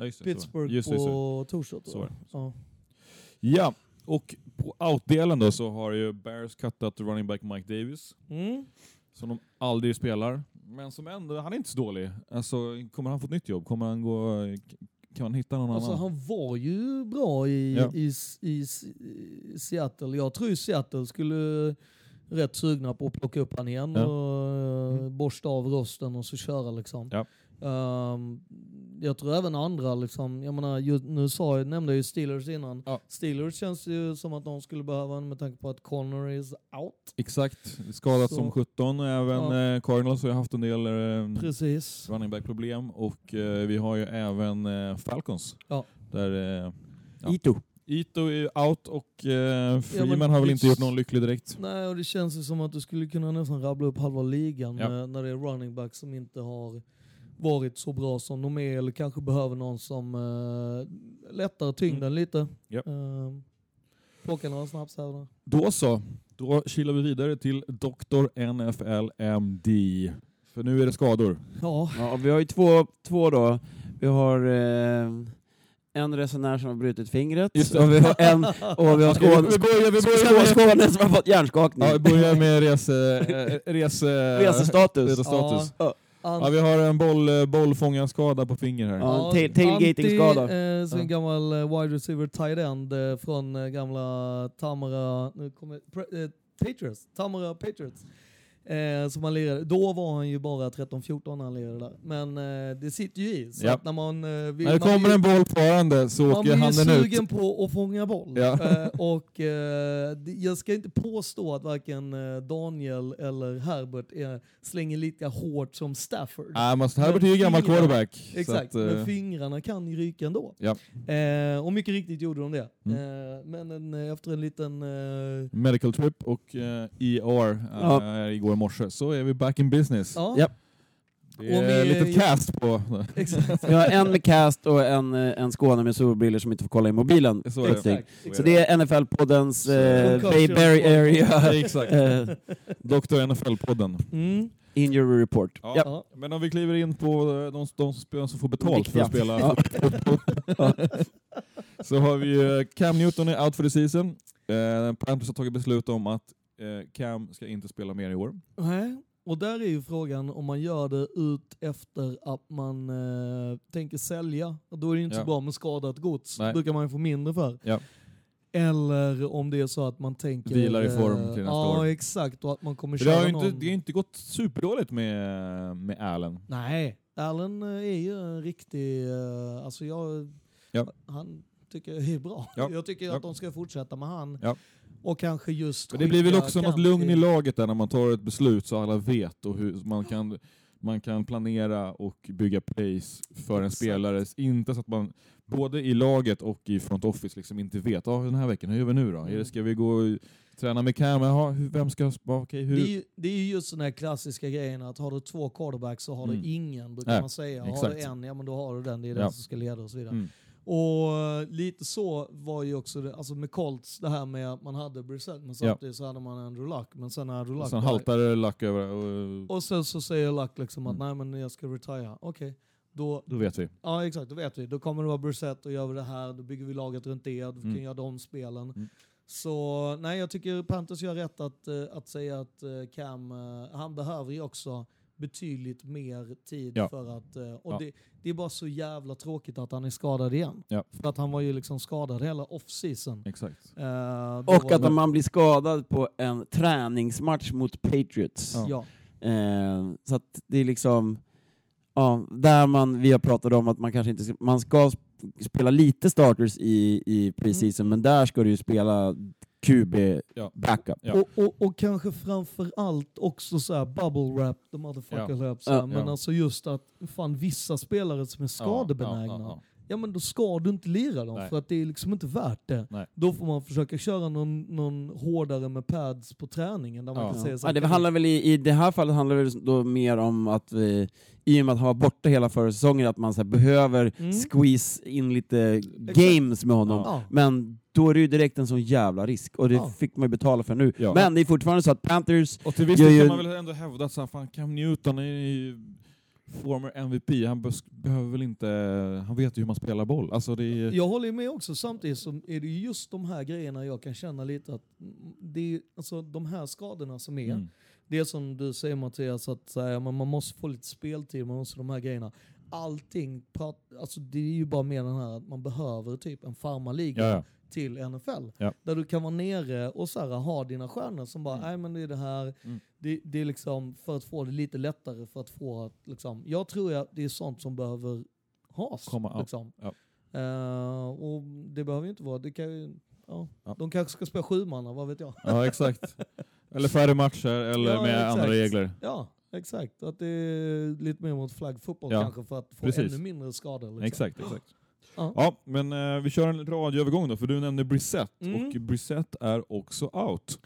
Ja. Pittsburgh Just på torsdag? Så. Ja. Ja, och på outdelen då så har ju Bears cuttat running back Mike Davis. Mm. Som de aldrig spelar. Men som ändå, han är inte så dålig. Alltså, kommer han få ett nytt jobb? Kommer han gå... Kan man hitta någon Alltså, annan? han var ju bra i, Ja. i, i, i Seattle. Jag tror Seattle skulle rätt sugna på att plocka upp han igen Ja. och Mm. uh, borsta av rosten och så köra liksom. Ja. Ehm, jag tror även andra, liksom, jag menar, ju, nu sa jag, nämnde jag ju Steelers innan. Ja. Steelers känns ju som att de skulle behöva en med tanke på att Connor is out. Exakt. Skadat Så- som 17 och även Ja. eh, Cardinals har ju haft en del eh, Precis. running back problem och eh, vi har ju även eh, Falcons. Ja. Där eh, Ja. Ito. Ito är out och eh, Freeman men har väl inte gjort någon lycklig direkt. Nej, och det känns ju som att du skulle kunna nästan rabbla upp halva ligan Ja. med, när det är running back som inte har varit så bra som de är, eller kanske behöver någon som uh, lättar tyngden Mm. lite. Ja. Uh, plocka några snaps här där. Då så, då kilar vi vidare till Dr. NFL MD. För nu är det skador. Ja, Ja, vi har ju två, två då. Vi har eh, en resenär som har brutit fingret, Just och vi har en och vi har Skåne, Vi börjar, vi börjar Skåne som har fått hjärnskakning. ja, vi börjar med rese, eh, rese, Resestatus. resestatus. Ja. An- Ja, vi har en boll, eh, bollfångarskada på finger här. Ja. tail- tailgating-skada. Eh, så en Ja. gammal eh, wide receiver tight end eh, från eh, gamla Tamara, nu kommer, pre, eh, Patriots, Tamara Patriots. Eh, som han lirade. Då var han ju bara 13-14 när han lirade där. Men eh, det sitter ju i. Så Ja. att när man, eh, vill, När det man kommer blir- en boll farande så man åker blir handen ut. sugen på att fånga boll. Ja. Eh, och eh, jag ska inte påstå att varken eh, Daniel eller Herbert är, slänger lika hårt som Stafford. Nej, men Herbert är ju gammal quarterback. så Exakt, att, men fingrarna kan ju ryka ändå. Ja. Eh, och mycket riktigt gjorde de det. Mm. Eh, men en, efter en liten... Eh, Medical trip och eh, ER eh, Ja. igår morse så är vi back in business. ja, Ja. Det Och är med- lite cast på. exakt. Vi har en med cast och en, eh, en Skåne med solbriller som inte får kolla i mobilen. Så är det. Så det är NFL-poddens eh. Bay Berry Area Exakt. eh, Dr. NFL-podden. Mm. Injury Report. Ja. Ja. Men om vi kliver in på eh, de, de spelare som får betalt för att spela så har vi ju Cam Newton är out for the season. Eh, Panthers har tagit beslut om att eh, Cam ska inte spela mer i år. Nej, och där är ju frågan om man gör det ut efter att man eh, tänker sälja. Då är det ju inte Ja. så bra med skadat gods. Nej. Då kan man ju få mindre för. Ja. Eller om det är så att man tänker... Vilar i form eh, till nästa ja, år. exakt. Och att man kommer För det köra har inte, någon... det har inte gått superdåligt med, med Allen. Nej, Allen eh, är ju en riktig... eh, Alltså jag... Ja. Han tycker jag är bra. Ja. Jag tycker Ja. att de ska fortsätta med han. Och kanske just Men det blir väl också något lugn i laget där när man tar ett beslut så alla vet och hur man kan, man kan planera och bygga plays för en Exakt. spelare. Inte så att man både i laget och i front office liksom inte vet ah, den här veckan, hur gör vi nu då? Det, ska vi gå och träna med Cam? Jaha, vem ska... Okej, hur? Det är, ju, det är ju just den här klassiska grejen att har du två quarterbacks så har Mm. du ingen, brukar Nej, man säga. Har exakt. du en, ja men då har du den, det är den Ja. som ska leda och så vidare. Mm. Och lite så var ju också det, alltså med Colts, det här med att man hade Brissett, men samtidigt så hade man Andrew Luck. Men sen när Luck sen haltar Luck över och, Och sen så säger Luck liksom att Mm. nej men jag ska retire. Okej, då, då vet vi. ja exakt, då vet vi. Då kommer det vara Brissett och gör vi det här, då bygger vi laget runt det, då kan Mm. göra de spelen. Mm. Så nej, jag tycker Panthers gör rätt att, eh, att säga att eh, Cam, eh, han behöver ju också betydligt mer tid Ja. för att, eh, och Ja. det, det är bara så jävla tråkigt att han är skadad igen. Ja. För att han var ju liksom skadad hela off-season. Exakt. Eh, Och att det- man blir skadad på en träningsmatch mot Patriots. Ja. Eh, så att det är liksom, ja, där man, vi har pratat om att man kanske inte ska, man ska sp- spela lite starters i, i preseason, Mm. men där ska du ju spela QB Ja. backup. Ja. Och, och, och kanske framför allt också så här bubble wrap, the motherfucker Ja. här. Ja. men Ja. alltså just att fan vissa spelare som är skadebenägna, Ja, ja, ja men då ska du inte lira dem Nej. för att det är liksom inte värt det. Nej. Då får man försöka köra någon, någon hårdare med pads på träningen där man Ja. kan säga så Ja, det handlar väl i, i det här fallet handlar det då mer om att vi, i och med att han var borta hela förra säsongen, att man så här, behöver Mm. squeeze in lite games med honom. Ja. Men då är det ju direkt en sån jävla risk, och det Ja. fick man ju betala för nu. Ja. Men det är fortfarande så att Panthers, Och till viss del kan man väl ändå hävda att så här, fan, Cam Newton är ju former MVP. Han behöver väl inte... Han vet ju hur man spelar boll. Alltså det är, Jag håller med också, samtidigt så är det ju just de här grejerna jag kan känna lite att det är, alltså, de här skadorna som är, Mm. det är som du säger Mattias, att här, man, man måste få lite speltid, man måste de här grejerna. Allting, prat, alltså, det är ju bara mer den här att man behöver typ en farmarliga Ja, ja. Till NFL. Ja. Där du kan vara nere och så här, ha dina stjärnor som bara, Mm. nej men det är det här, Mm. det, det är liksom för att få det lite lättare för att få att liksom, jag tror att det är sånt som behöver has. Komma, liksom. Ja. Eh, och det behöver ju inte vara, det kan ju, ja. Ja. De kanske ska spela sju manna, vad vet jag. ja, exakt. Eller färre matcher, eller Ja, med exakt. andra regler. Ja, exakt. Att det är lite mer mot flag football Ja, kanske för att få precis. ännu mindre skador. Liksom. Exakt, exakt. Ja. Ja, men eh, vi kör en radioövergång då, för du nämnde Brissett, Mm. och Brissett är också out.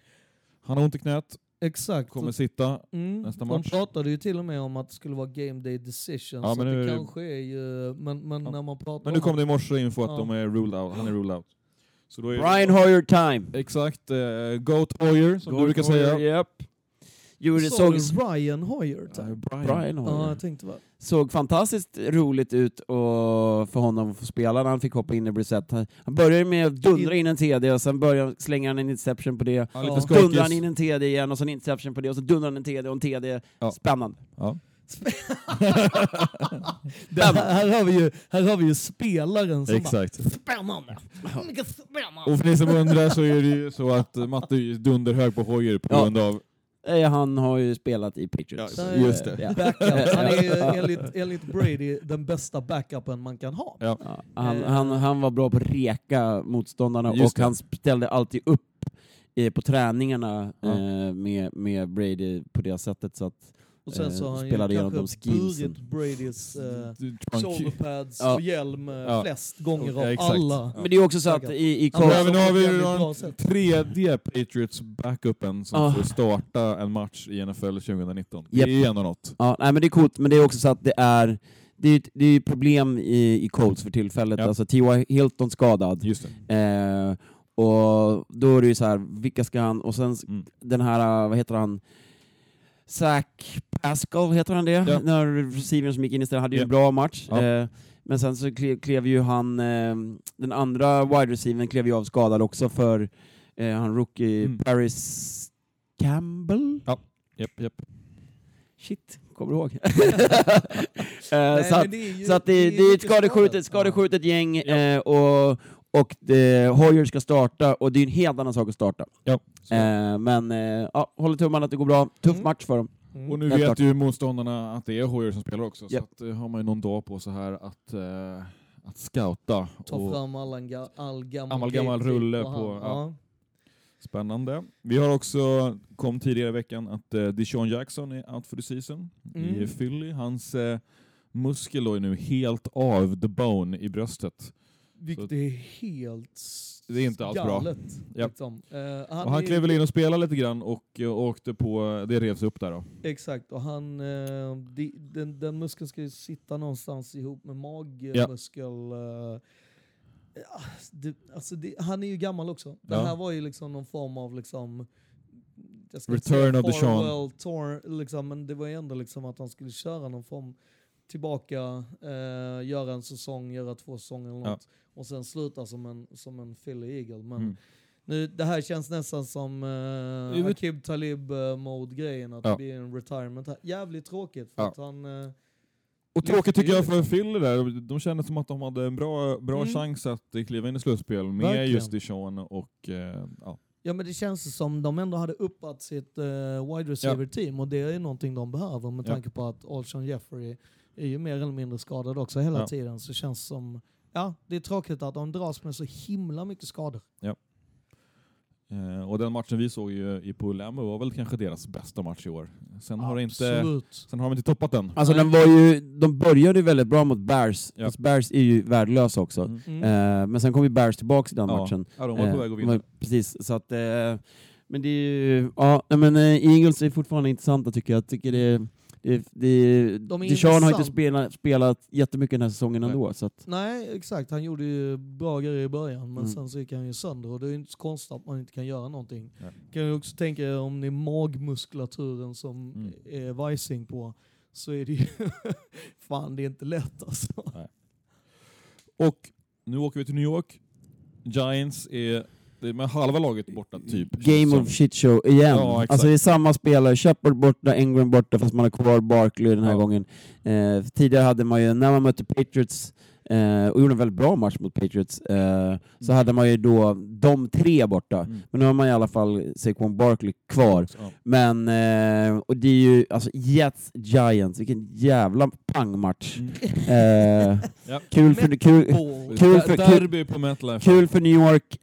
Han har ont i knät, Exakt. kommer sitta. Mm. nästa De match. pratade ju till och med om att det skulle vara game day decision, Ja, så men det nu- kanske är ju... Men, men Ja. när man pratar Men nu om kom det i morse info att Ja. de är ruled out. han är ruled out. Så då är Brian Hoyer time. Exakt, eh, Goat Hoyer som du brukar säga. Yep. Sa såg, du Ryan Hoyer? Ja, typ? Brian. Brian Ja, Hoyer. jag tänkte väl. såg fantastiskt roligt ut och för honom att få spela när han fick hoppa in i Brissett. Han började med att dundra in en TD och sen började, slänger han en interception på det. Ja, Ja. lite Dundrar han in en TD igen och sen interception på det och så dundrar han en TD och en TD. Ja. Spännande. Ja. Här, här, har vi ju, här har vi ju spelaren som Exakt. bara spännande. Mycket spännande. Och för ni som undrar så är det ju så att Matte är dunderhög på Hoyer på Ja. grund av... Eh, Han har ju spelat i Patriots. Ja, just det. Ja. Backup. Han är ju enligt, enligt Brady den bästa backupen man kan ha. Ja. Han, han, han var bra på att reka motståndarna Just och det. han ställde alltid upp eh, på träningarna Ja. eh, med, med Brady på det sättet. Så att, Och sen så Eh, har han ju kanske burit Bradys eh, shoulderpads Ja. och hjälm eh, Ja. flest gånger Ja, av alla. Men det är också så att i, i men nu har vi den tredje Patriots backupen som Ah. får starta en match i NFL 2019. Japp. Det är ju ändå något. Ja, nej, men det är coolt, men det är också så att det är det är, det är problem i, i Colts för tillfället. Ja. Alltså T.Y. Hilton skadad. Just det. Eh, och då är det ju så här, vilka ska han... Och sen Mm. den här, vad heter han? Zach Pascal, heter han det? Ja. När receivern som gick in istället hade ju Ja. en bra match. Ja. Eh, men sen så klev, ju han, eh, den andra wide receivern klev ju av skadad också för eh, han rookie Mm. Paris Campbell? Japp, japp. Shit, kommer du ihåg? eh, Nej, så att, det är ju- så att det, det är ett skadeskjutet, skadeskjutet gäng Ja. eh, och, och det, Hoyer ska starta och det är en helt annan sak att starta. Ja. Eh, men eh, ja, håller tummarna att det går bra. Tuff Mm. match för dem. Mm. Och nu Helt vet klart. ju motståndarna att det är Hoyer som spelar också, Japp. så att, eh, har man ju någon dag på sig här att, eh, att scouta. Ta och fram all, en ga- all gammal, Gammal, gammal rulle han. på- ja. Spännande. Vi har också, kom tidigare i veckan, att eh, Deshaun Jackson är out for the season i Mm. Philly. Hans eh, muskel då är nu helt av the bone i bröstet. Vilket Så- är helt Det är inte alls bra. galet. Ja. Liksom. Eh, och han är- klev väl in och spelade lite grann och eh, åkte på, det revs upp där då. Exakt, och han, eh, de, den, den muskeln ska ju sitta någonstans ihop med magmuskel. eh, ja, det, alltså det, han är ju gammal också. Det Ja. här var ju liksom någon form av liksom, Return of the Sean. tour, liksom, men det var ju ändå liksom att han skulle köra någon form tillbaka, eh, göra en säsong, göra två säsonger eller Ja. något. Och sen sluta som en, som en Philly Eagle. Men Mm. nu, det här känns nästan som vet- Akib Talib-mode-grejen, att Ja. det blir en retirement här. Jävligt tråkigt, för Ja. att han... eh, Och tråkigt tycker jag för Philly där, de kände som att de hade en bra, bra Mm. chans att eh, kliva in i slutspel med Verkligen. just Deshaun och eh, ja. Ja men det känns som de ändå hade uppat sitt uh, wide receiver-team och det är någonting de behöver med Ja. tanke på att Alshon Jeffrey är ju mer eller mindre skadad också hela Ja. tiden. Så känns som... Ja, det är tråkigt att de dras med så himla mycket skador. Eh, och den matchen vi såg ju i på Lambeau var väl kanske deras bästa match i år. Sen har, det inte, sen har de inte toppat den. Alltså den var ju, de började ju väldigt bra mot Bears, Ja. fast Bears är ju värdelösa också. Mm. Mm. Eh, men sen kom ju Bears tillbaka i den Ja. matchen. Ja, de var på Eh, väg att vinna. var- Precis, så att... Eh, men det är ju... Ja, men eh, Eagles är fortfarande intressanta tycker jag. Jag tycker det... det, det De är Deshaun har inte spelat, spelat jättemycket den här säsongen Nej. ändå. Så att, Nej, exakt. Han gjorde ju bra grejer i början, men Mm. sen så gick han ju sönder och det är ju inte så konstigt att man inte kan göra någonting. Nej. Kan ju också tänka er om det är magmuskulaturen som Mm. är vajsing på, så är det ju... Fan, det är inte lätt alltså. Och nu åker vi till New York. Giants är med halva laget borta typ. Game of shit show igen. Ja, exakt. alltså det är samma spelare, Shepard borta, Ingram borta, fast man har kvar Barkley den här Ja. gången. Eh, tidigare hade man ju, när man mötte Patriots, eh, och gjorde en väldigt bra match mot Patriots, eh, så hade man ju då de tre borta. Mm. Men nu har man i alla fall Saquon Barkley kvar. Ja. Men, eh, och det är ju, alltså Jets Giants, vilken jävla pangmatch. Mm. Eh, Ja. kul, för, kul. Kul för- MetLife. kul för New York.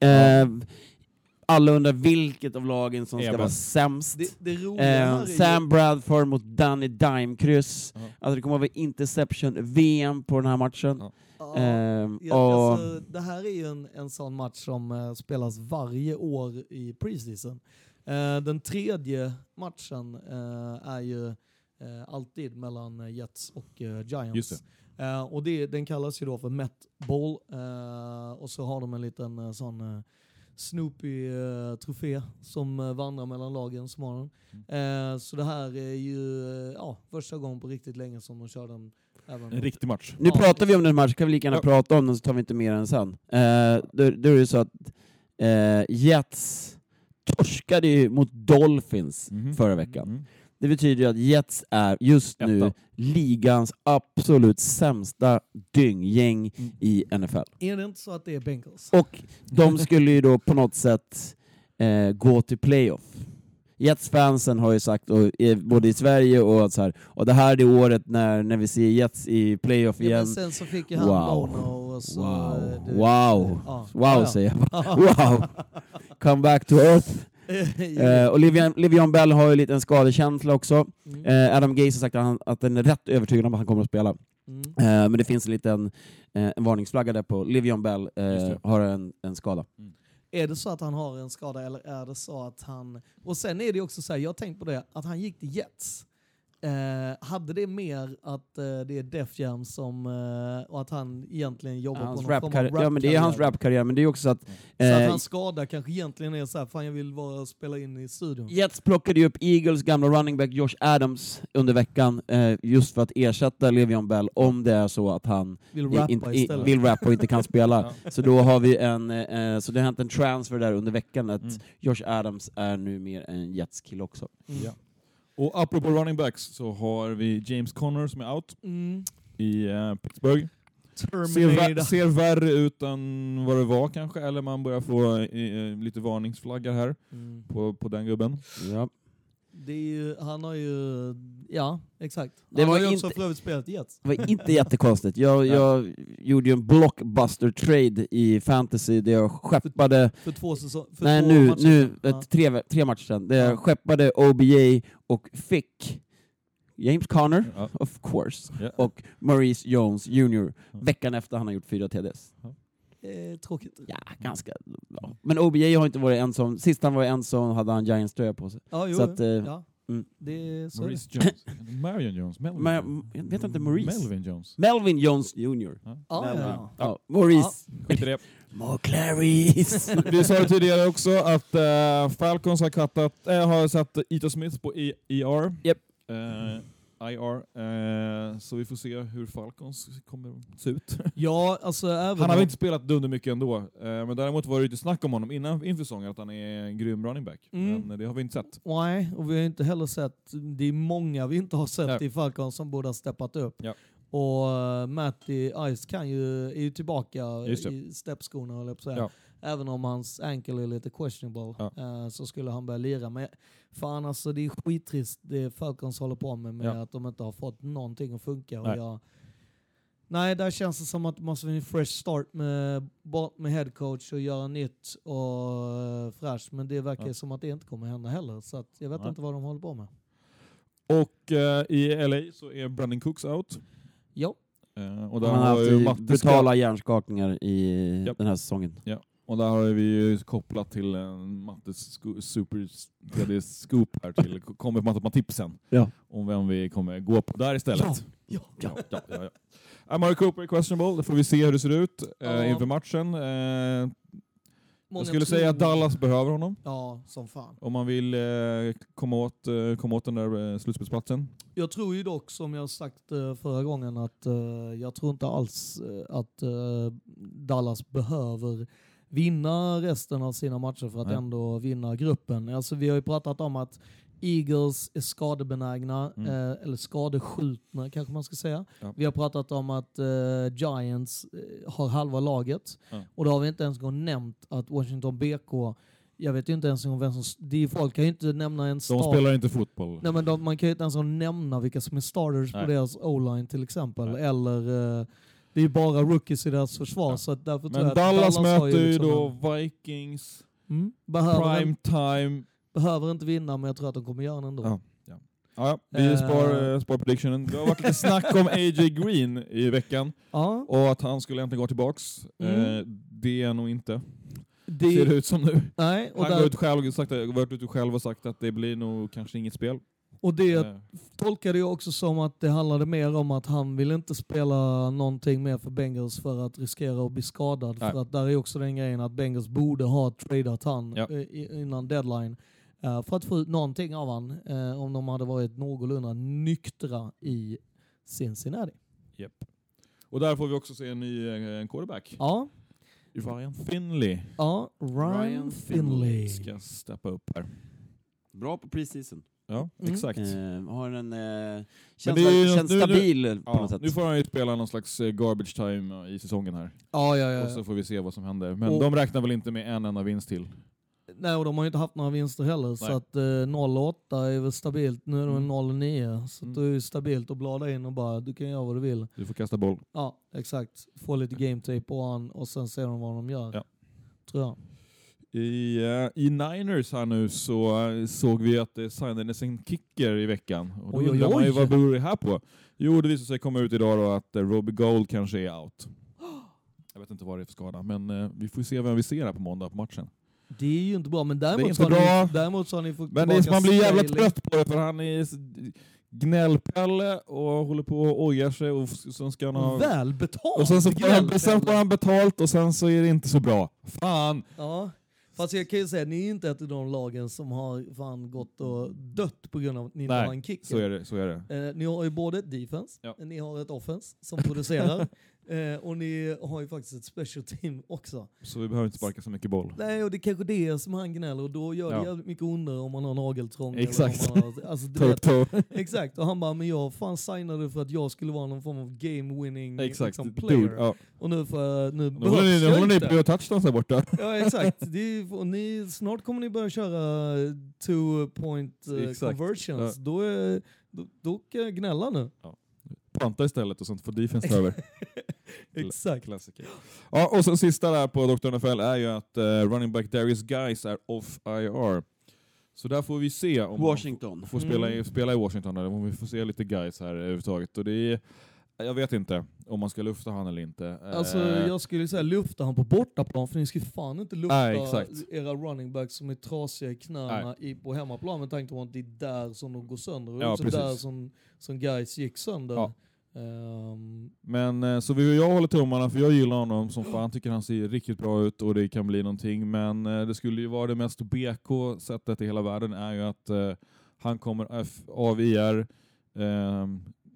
Eh, alla undrar vilket av lagen som ska vara sämst. Det, det Eh, Sam Bradford mot Danny Dime-kryss. Ja. Alltså det kommer att vara interception-VM på den här matchen. Ja. Ja, Ehm, ja, och, alltså, det här är ju en, en sån match som eh, spelas varje år i preseason. Eh, den tredje matchen eh, är ju eh, alltid mellan eh, Jets och eh, Giants. Just Eh, och det, den kallas ju då för Met Bowl eh, och så har de en liten eh, sån eh, Snoopy-trofé som eh, vandrar mellan lagen som har den. Mm. Eh, så det här är ju eh, ja, första gången på riktigt länge som de kör den. Även En riktig match. nu Ja, pratar vi om den matchen, kan vi lika gärna Ja. prata om den så tar vi inte mer än sen. Eh, då, då är det så att eh, Jets torskade ju mot Dolphins Mhm. förra veckan. Mm. Det betyder ju att Jets är just nu Etta. ligans absolut sämsta dynggäng Mm. i NFL. Är det inte så att det är Bengals? Och de skulle ju då på något sätt eh, gå till playoff. Jets-fansen har ju sagt, och, eh, både i Sverige och så här, och det här är det året när, när vi ser Jets i playoff Ja, men igen. sen så fick ju han Wow. Bono och så... Wow. eh, det- Wow. Ja. Wow Ja, ja. säger jag bara. Wow! Come back to earth. Eh, och Livian, Livian Bell har ju lite en skadekänsla också. Mm. Eh, Adam Gaze har sagt att han, att den är rätt övertygad om att han kommer att spela. Mm. Eh, men det finns en liten eh, en varningsflagga där på Livion Bell eh, har en, en skada. Är det så att han har en skada eller är det så att han... Och sen är det också så här, jag har tänkt på det, att han gick till Jets. Eh, hade det mer att eh, det är Def Jam som... Eh, och att han egentligen jobbar Hans på någon form av rapkarriär, ja men det är hans rapkarriär? men det är också så att Så att eh, hans skada kanske egentligen är så här, fan jag vill vara spela in i studion. Jets plockade ju upp Eagles gamla running back Josh Adams under veckan eh, just för att ersätta Le'Veon Bell om det är så att han Vill rappa inte- i- istället. vill rappa och inte kan spela. Så då har vi en, eh, så det har hänt en transfer där under veckan att Mm. Josh Adams är nu mer en Jets-kille också. Mm. Ja. Och apropå running backs så har vi James Conner som är out Mm. i eh, Pittsburgh. Ser, Terminator. vä- ser värre ut än vad det var kanske, eller man börjar få eh, lite varningsflaggar här Mm. på, på den gubben. Ja. Det är ju, han har ju, ja exakt. Det han var har ju också inte- för övrigt spelat i Jets. Det var inte jättekonstigt. Jag, jag gjorde ju en blockbuster-trade i fantasy där jag skeppade För två säsonger. Nej, två nu, matcher nu. Ja. tre, tre matcher sedan. Där Ja. jag skeppade OBJ och fick James Conner, Ja. of course, Ja. och Maurice Jones Jr. Veckan efter han har gjort fyra TDs. Eh, tråkigt. Ja, ganska bra. Men OBJ har inte varit en som, sist han var en som hade han Giants tröja på sig. Ja, jo, Så att, eh, ja. mm. Det är så Maurice Jones. Marion Jones. Melvin Jones. jag vet inte, Maurice? Melvin Jones. Melvin Jones Jr. det. Ja, ja, Melvin. ja. Ja, Maurice. Skit i det. More Clarice. Vi sa det tidigare också att eh, Falcons har, kattat, äh, har satt Ito Smith på E- ER. Japp. Eh, IR. Eh, så vi får se hur Falcons kommer se ut. ja, alltså även Han har väl inte spelat dunder mycket ändå, eh, men däremot var det lite snack om honom innan inför säsongen att han är en grym running back. Mm. Men det har vi inte sett. Nej, och vi har inte heller sett, det är många vi inte har sett Nej. i Falcons som borde ha steppat upp. Ja. Och uh, Matty Ice kan ju, är ju tillbaka i steppskorna höll jag på att säga. Ja. Även om hans ankle är lite questionable Ja. eh, så skulle han börja lira. Men fan alltså det är skittrist det Falcons håller på med, med Ja. att de inte har fått någonting att funka. Och Nej. jag, nej, där känns det som att det måste bli en fresh start med, bort med headcoach och göra nytt och uh, fräscht. Men det verkar Ja. som att det inte kommer hända heller. Så att jag vet Nej. inte vad de håller på med. Och eh, i LA så är Brandon Cooks out. Jo. Eh, och där Han har haft brutala hjärnskakningar i Japp. den här säsongen. Och där har vi ju kopplat till en Mattes super scoop här till kommer matematipsen. Ja. Om vem vi kommer gå på där istället. Ja. Ja, ja, ja, ja. Amari Cooper är questionable, det får vi se hur det ser ut eh, Ja. inför matchen. Eh, jag skulle säga att Dallas behöver honom Ja, som fan. om man vill eh, komma, åt, eh, komma åt den där eh, slutspelsplatsen. Jag tror ju dock, som jag sagt eh, förra gången, att eh, jag tror inte alls eh, att eh, Dallas behöver vinna resten av sina matcher för att Nej. ändå vinna gruppen. Alltså, vi har ju pratat om att Eagles är skadebenägna, Mm. eh, eller skadeskjutna kanske man ska säga. Ja. Vi har pratat om att eh, Giants eh, har halva laget. Ja. Och då har vi inte ens nämnt att Washington BK, jag vet ju inte ens en gång vem som... De folk kan ju inte nämna en De start. spelar inte fotboll. Nej, men de, man kan ju inte ens nämna vilka som är starters Nej. på deras o-line till exempel. Nej. Eller eh, det är bara rookies i deras försvar. Ja. Så därför tror Men jag att Dallas, har möter ju liksom då Vikings, Mm. Behöver, Prime time. behöver inte vinna, men jag tror att de kommer göra det ändå. Ja. Ja, vi Eh. spar, eh, spar predictionen. Det har varit lite snack om AJ Green i veckan Ja, och att han skulle äntligen gå tillbaks. Mm. Eh, det är nog inte. det, Ser det ut som nu. nej, Han går där, ut själv, och sagt, varit ute själv och sagt att det blir nog kanske inget spel. Och det tolkade jag också som att det handlade mer om att han vill inte spela någonting mer för Bengals för att riskera att bli skadad. Nej. För att där är också den grejen att Bengals borde ha tradat han Ja. eh, innan deadline. eh, för att få ut någonting av han eh, om de hade varit någorlunda nyktra i Cincinnati. Japp. Och där får vi också se en ny en quarterback. Ja, Ryan Finley ja Ryan, Ryan Finley. ska steppa upp här. Bra på preseason. Ja, Mm. exakt. Eh, har en... Eh, känns det ju- känns nu- nu- stabil på Ja, något sätt. nu får han ju spela någon slags eh, garbage time eh, i säsongen här. Ja, ja, ja. Och så får vi se vad som händer. Men Och- de räknar väl inte med en enda vinst till? Nej, och de har ju inte haft några vinster heller. Så Nej. att eh, 0-8 är väl stabilt. Nu är de Mm. 0-9. Så Mm. det är ju stabilt att blada in och bara, du kan göra vad du vill. Du får kasta boll. Ja, exakt. Få lite game tape på han och sen ser de vad de gör. Ja. Tror jag. I, eh, I Niners här nu så eh, såg vi att det signades en kicker i veckan. Och då Oj, oj, undrar man ju vad beror det här på? Jo, det visar sig komma ut idag då att eh, Robbie Gold kanske är out. Jag vet inte vad det är för skada, men vi får se vem vi ser här på måndag på matchen. Det är ju inte bra, men Det är däremot, inte så, har bra. Ni, däremot så har ni fått Men det är, man blir jävla trött på det för han är gnällpelle och håller på och ojar sig och sen ska han ha... Väl betalt! Och sen så får han, sen får han betalt och sen så är det inte så bra. Fan! Ja. Fast jag kan ju säga, ni är inte ett av de lagen som har fan gått och dött på grund av att ni inte har en kicker. Så är det. Så är det. Eh, ni har ju både ett defense, Ja. ni har ett offense som producerar eh, och ni har ju faktiskt ett special team också. Så vi behöver inte sparka så mycket boll. Nej, och det är kanske det som han gnäller och då gör det Ja. jävligt mycket ondare om man har nageltrång. eller Exakt. om Man har, alltså, du vet, exakt, och han bara, men jag fan signade för att jag skulle vara någon form av game winning Exakt. liksom, player. Dude, ja. Och nu, för, nu Nu håller ni, nu jag håller ni inte. på att göra touchdowns där borta. Ja exakt. Det är, och ni, snart kommer ni börja köra two point Exakt. conversions. Då, är, då, då kan jag gnälla nu. Panta istället och sånt får defense ta över. Exakt. Klassiker. Ja, och sen sista där på Dr. NFL är ju att eh, running back Darius Guys är off IR. Så där får vi se om Washington. får spela i, Mm. spela i Washington, eller om vi får se lite guys här överhuvudtaget. Och det är, jag vet inte om man ska lufta han eller inte. Alltså Eh, jag skulle säga lufta han på bortaplan för ni ska fan inte lufta Nej, exakt. era running backs som är trasiga i knäna i, på hemmaplan med tanke på att det är där som de går sönder. Och Ja, också precis. där som, som guys gick sönder. Ja. Ehm, Men eh, så vi, jag håller tummarna för jag gillar honom som fan, tycker han ser riktigt bra ut och det kan bli någonting. Men eh, det skulle ju vara det mest BK sättet i hela världen är ju att eh, han kommer F- av IR, eh,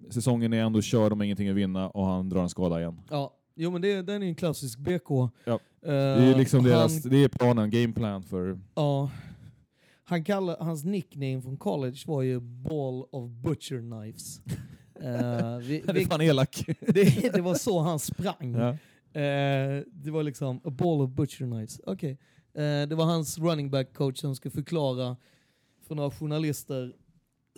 säsongen är ändå körd om ingenting att vinna och han drar en skada igen. ja. Jo men det, den är en klassisk BK. Ja. Eh, Det är liksom han, deras, det är planen, game plan för... Ja. Han kallar, hans nickname från college var ju Ball of Butcher Knives. Eh, vi, Han är vi, fan elak. det, det var så han sprang. ja. Eh, det var liksom a ball of butcher knives. Okej. Eh, det var hans running back coach som ska förklara för några journalister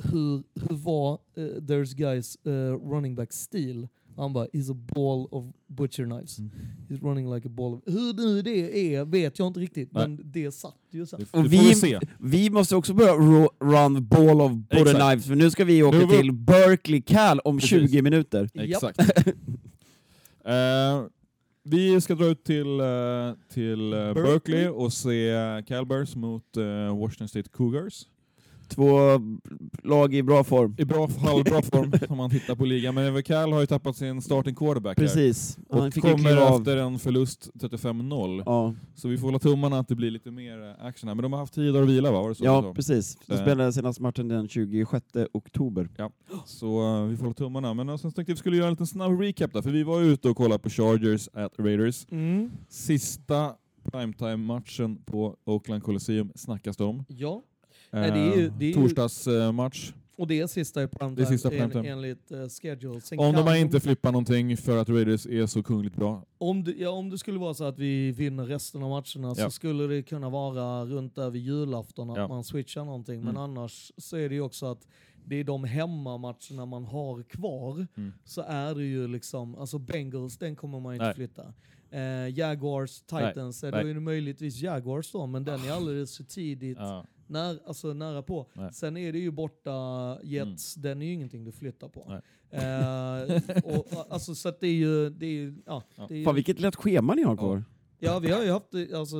hur, hur var uh, There's Guys eh, running back stil. Han bara, he's a ball of butcher knives. Mm. He's running like a ball of... Hur nu det är vet jag inte riktigt, Nej. men det satt ju. Det, Och vi- vi. Vi måste också börja run ball of border Exakt. knives, för nu ska vi åka var- till Berkeley Cal om Precis. 20 minuter. Exakt. Eh, vi ska dra ut till, eh, till eh, Berkeley. Berkeley och se Cal Bears mot Washington State Cougars. Två lag i bra form. I bra, halvbra form om man tittar på ligan, men Ever Cal har ju tappat sin starting quarterback här. Precis. Han Och fick ju kommer efter en förlust 35-0. Ja, Så vi får hålla tummarna att det blir lite mer eh, action här. Men de har haft tio dagar att vila va? Var det så? ja sa? precis. De Eh. spelade senaste matchen den 26 oktober. Så eh, vi får hålla tummarna. Men sen tänkte jag att vi skulle göra en liten snabb recap där, för vi var ute och kollade på Chargers at Raiders. Mm. Sista primetime-matchen på Oakland Coliseum snackas det om. Ja, Nej, det är ju- Eh, det är ju- Torsdagsmatch. och det är sista i Det är primetime, sista en, primetime. enligt uh, schedule. Sen Om kan de har inte flippat någonting för att Raiders är så kungligt bra. Om det, ja, om det skulle vara så att vi vinner resten av matcherna så Ja. skulle det kunna vara runt över julafton att Ja. man switchar någonting. Men Mm. annars så är det ju också att det är de hemmamatcherna man har kvar Mm. så är det ju liksom, alltså Bengals den kommer man ju inte Nej. flytta. eh, Jaguars, Titans, eh, nej. då är det möjligtvis Jaguars då, men den är alldeles för tidigt Ja. När, alltså nära på. Nej. Sen är det ju borta Jets, den är ju ingenting du flyttar på. Eh, och, alltså, så att det är ju, det är ju, ja. Ja. Det är ju, Fan vilket lätt schema ni har kvar. ja, vi har ju haft eh, alltså,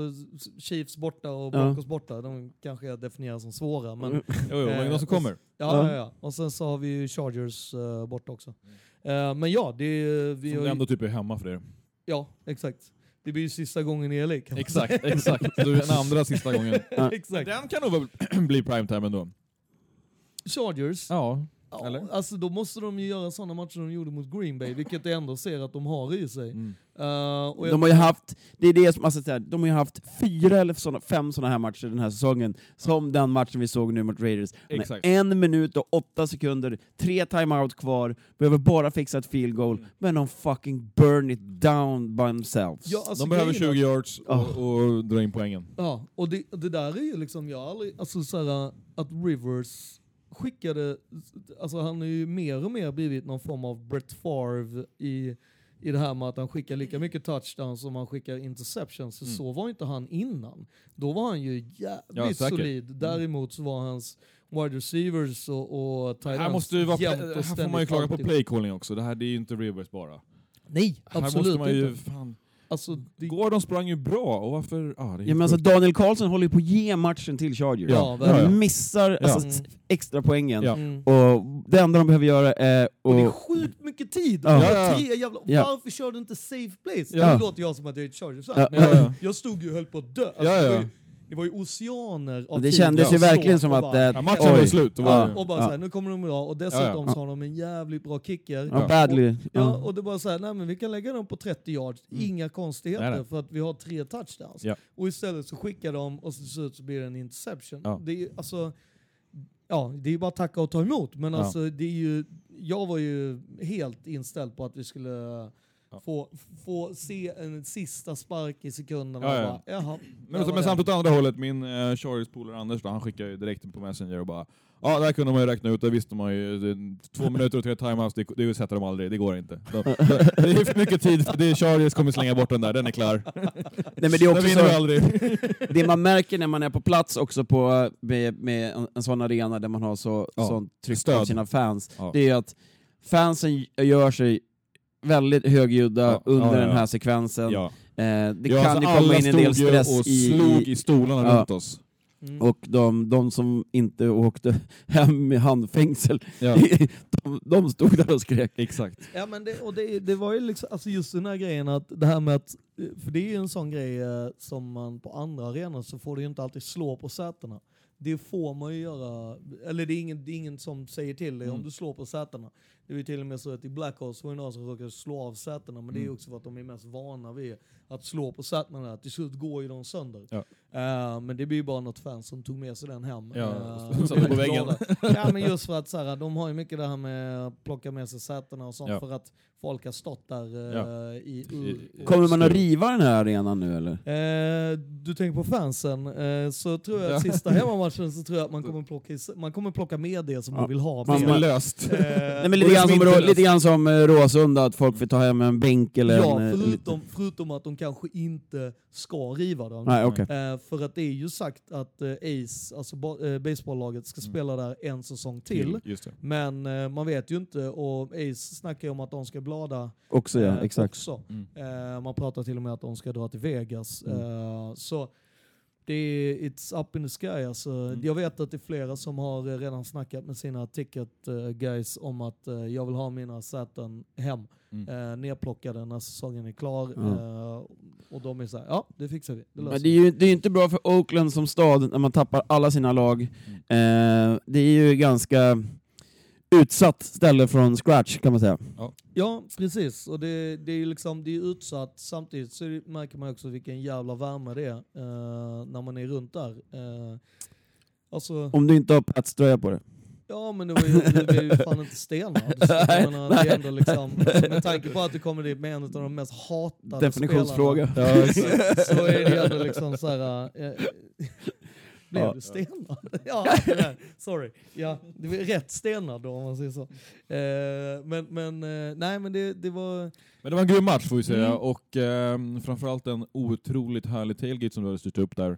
Chiefs borta och Ja. Broncos borta, de kanske jag definierar som svåra, men Jo, jo, men Eh, de som och- kommer. Ja, Ja. ja, ja. Och sen så har vi ju Chargers uh, borta också. Eh, men ja, det. Vi Som har ju, ändå typ är hemma för er. Ja, exakt. Det blir ju sista gången i LA kan man Exakt, exakt. Du är den andra sista gången. säga. exakt. Den kan nog bli primetime ändå. Chargers, Ja. Ja, eller? alltså då måste de ju göra sådana matcher de gjorde mot Green Bay, vilket jag ändå ser att de har i sig. Mm. De har ju haft, det är det som, alltså, så här, de har ju haft fyra eller såna, fem sådana här matcher den här säsongen, som den matchen vi såg nu mot Raiders. En minut och åtta sekunder, tre timeout kvar, behöver bara fixa ett field goal, Mm. men de fucking burn it down by themselves. Ja, alltså de behöver grejen är 20 yards och, Ah. och dra in poängen. Ja, och det, det där är ju liksom, jag aldrig, alltså såhär, att Rivers skickade, alltså han har ju mer och mer blivit någon form av Brett Favre i, i det här med att han skickar lika mycket touchdowns som han skickar interceptions. Så, Mm. så var inte han innan. Då var han ju jävligt Ja, säkert. Mm. solid. Däremot så var hans wide receivers och, och tight Här, måste ju vara här får man ju klaga på playcalling också. Det här det är ju inte Rivers bara. Nej, Här absolut måste man ju, inte. fan, Alltså, det, Gordon sprang ju bra, och varför... Ah, det är Ja, men alltså. Daniel Karlsson håller ju på att ge matchen till Chargers. Ja. De ja. missar Ja. alltså, Mm. extra poängen. Ja. mm. Och det enda de behöver göra är Och det är sjukt mycket tid. Ja. Och tre jävla... Ja. Varför kör du inte safe place? Ja. Nu låter jag som att jag är ett Chargers Ja, men ja, jag, ja. jag stod ju och höll på att dö. Alltså, Ja, Det, var ju, oceaner av Det tid kändes ju verkligen som och att... bara- eh, Ja, matchen var oj. slut. Då var Ja. det- Och bara Ja. såhär, nu kommer de bra. Och dessutom Ja, så har de en jävligt bra kicker. Ja. Badly. Ja, och det bara såhär, nej men vi kan lägga dem på 30 yards, inga konstigheter Nej, nej. för att vi har tre touchdowns. Ja. Och istället så skickar de och så, till slut så blir det en interception. Ja. Det är ju, alltså, ja, det är ju bara tacka och ta emot, men Ja. alltså det är ju, jag var ju helt inställd på att vi skulle Ja. få, få se en sista spark i sekunderna. Ja, ja. Bara, Jaha, Men, där så, var men det. samt åt andra hållet, min eh, Chargers-polare Anders då, han skickade ju direkt på Messenger och bara Ja, där kunde man ju räkna ut, det visste man ju. Det, två minuter och tre timeouts, det, det sätter de aldrig, det går inte. De, de, det är för mycket tid, för det är Chargers kommer slänga bort den där, den är klar. Nej, men det är också så, aldrig. det man märker när man är på plats också på, med, med en, en sån arena där man har så, Ja. sånt tryck av sina fans, Ja. det är att fansen gör sig väldigt högljudda Ja, under ja, ja, den här sekvensen. Ja. Eh, det ja, kan alltså ju komma alla in en del stress och i, slog i stolarna Ja. runt oss. Mm. och de, de som inte åkte hem med handfängsel, Ja. de, de stod där och skrek. Exakt. Ja men det, och det, det var ju liksom, alltså just den här grejen att det här med att, för det är ju en sån grej eh, som man på andra arenor så får du ju inte alltid slå på sätena. Det får man ju göra, eller det är ingen, det är ingen som säger till dig om Mm. du slår på sätena. Det var ju till och med så att i Blackhawks var det några som råkade slå av sätena, men det är Mm. också för att de är mest vana vid att slå på sätena. Till slut går ju de sönder. Ja. Eh, men det blir ju bara något fan som tog med sig den hem. Ja, satte på väggen. Ja men just för att så här, de har ju mycket det här med att plocka med sig sätena och sånt Ja. för att folk har stått där eh, Ja. i... I- Kommer man att riva den här arenan nu eller? Du tänker på fansen, så tror jag att sista hemmamatchen så tror jag att man kommer plocka, man kommer plocka med det som Ja. man vill ha. Man- är löst. Nej, men grann som Rå- lite grann som eh, Råsunda, att folk får ta hem en bänk eller ja, en... eh, förutom, förutom att de kanske inte ska riva den. Nej, okej. Eh, för att det är ju sagt att eh, Ace, alltså eh, baseballlaget, ska Mm. spela där en säsong till. Just det. Men eh, man vet ju inte och Ace snackar ju om att de ska blada Också ja, eh, exakt. också. Mm. Eh, man pratar till och med att de ska dra till Vegas. Mm. Eh, så det är it's up in the sky alltså. Mm. Jag vet att det är flera som har eh, redan snackat med sina ticket eh, guys om att eh, jag vill ha mina säten hem. Mm. Eh, nerplockade när säsongen är klar. Ja. Eh, och de är såhär, ja det fixar vi. Det Men det är ju det är ju inte bra för Oakland som stad när man tappar alla sina lag. Eh, det är ju ganska utsatt ställe från scratch kan man säga. Ja, precis. Och det, det är liksom, det är utsatt. Samtidigt så det- märker man också vilken jävla värme det är eh, när man är runt där. Uh, alltså, Om du inte har Pats tröja på det. ja men det var ju, det var ju fan inte stenad. Menar, det är ändå liksom, med tanke på att du kommer dit med en av de mest hatade Definitionsfråga. spelarna, så, så är det ju ändå liksom så här. eh, Blev Ja. du stenad? ja, det sorry. Ja, det var rätt stenad då om man säger så. Eh, men men eh, nej men det, det var... Men det var en grym match får vi säga, Mm. och ehm, framförallt en otroligt härlig tailgate som du hade styrt upp där.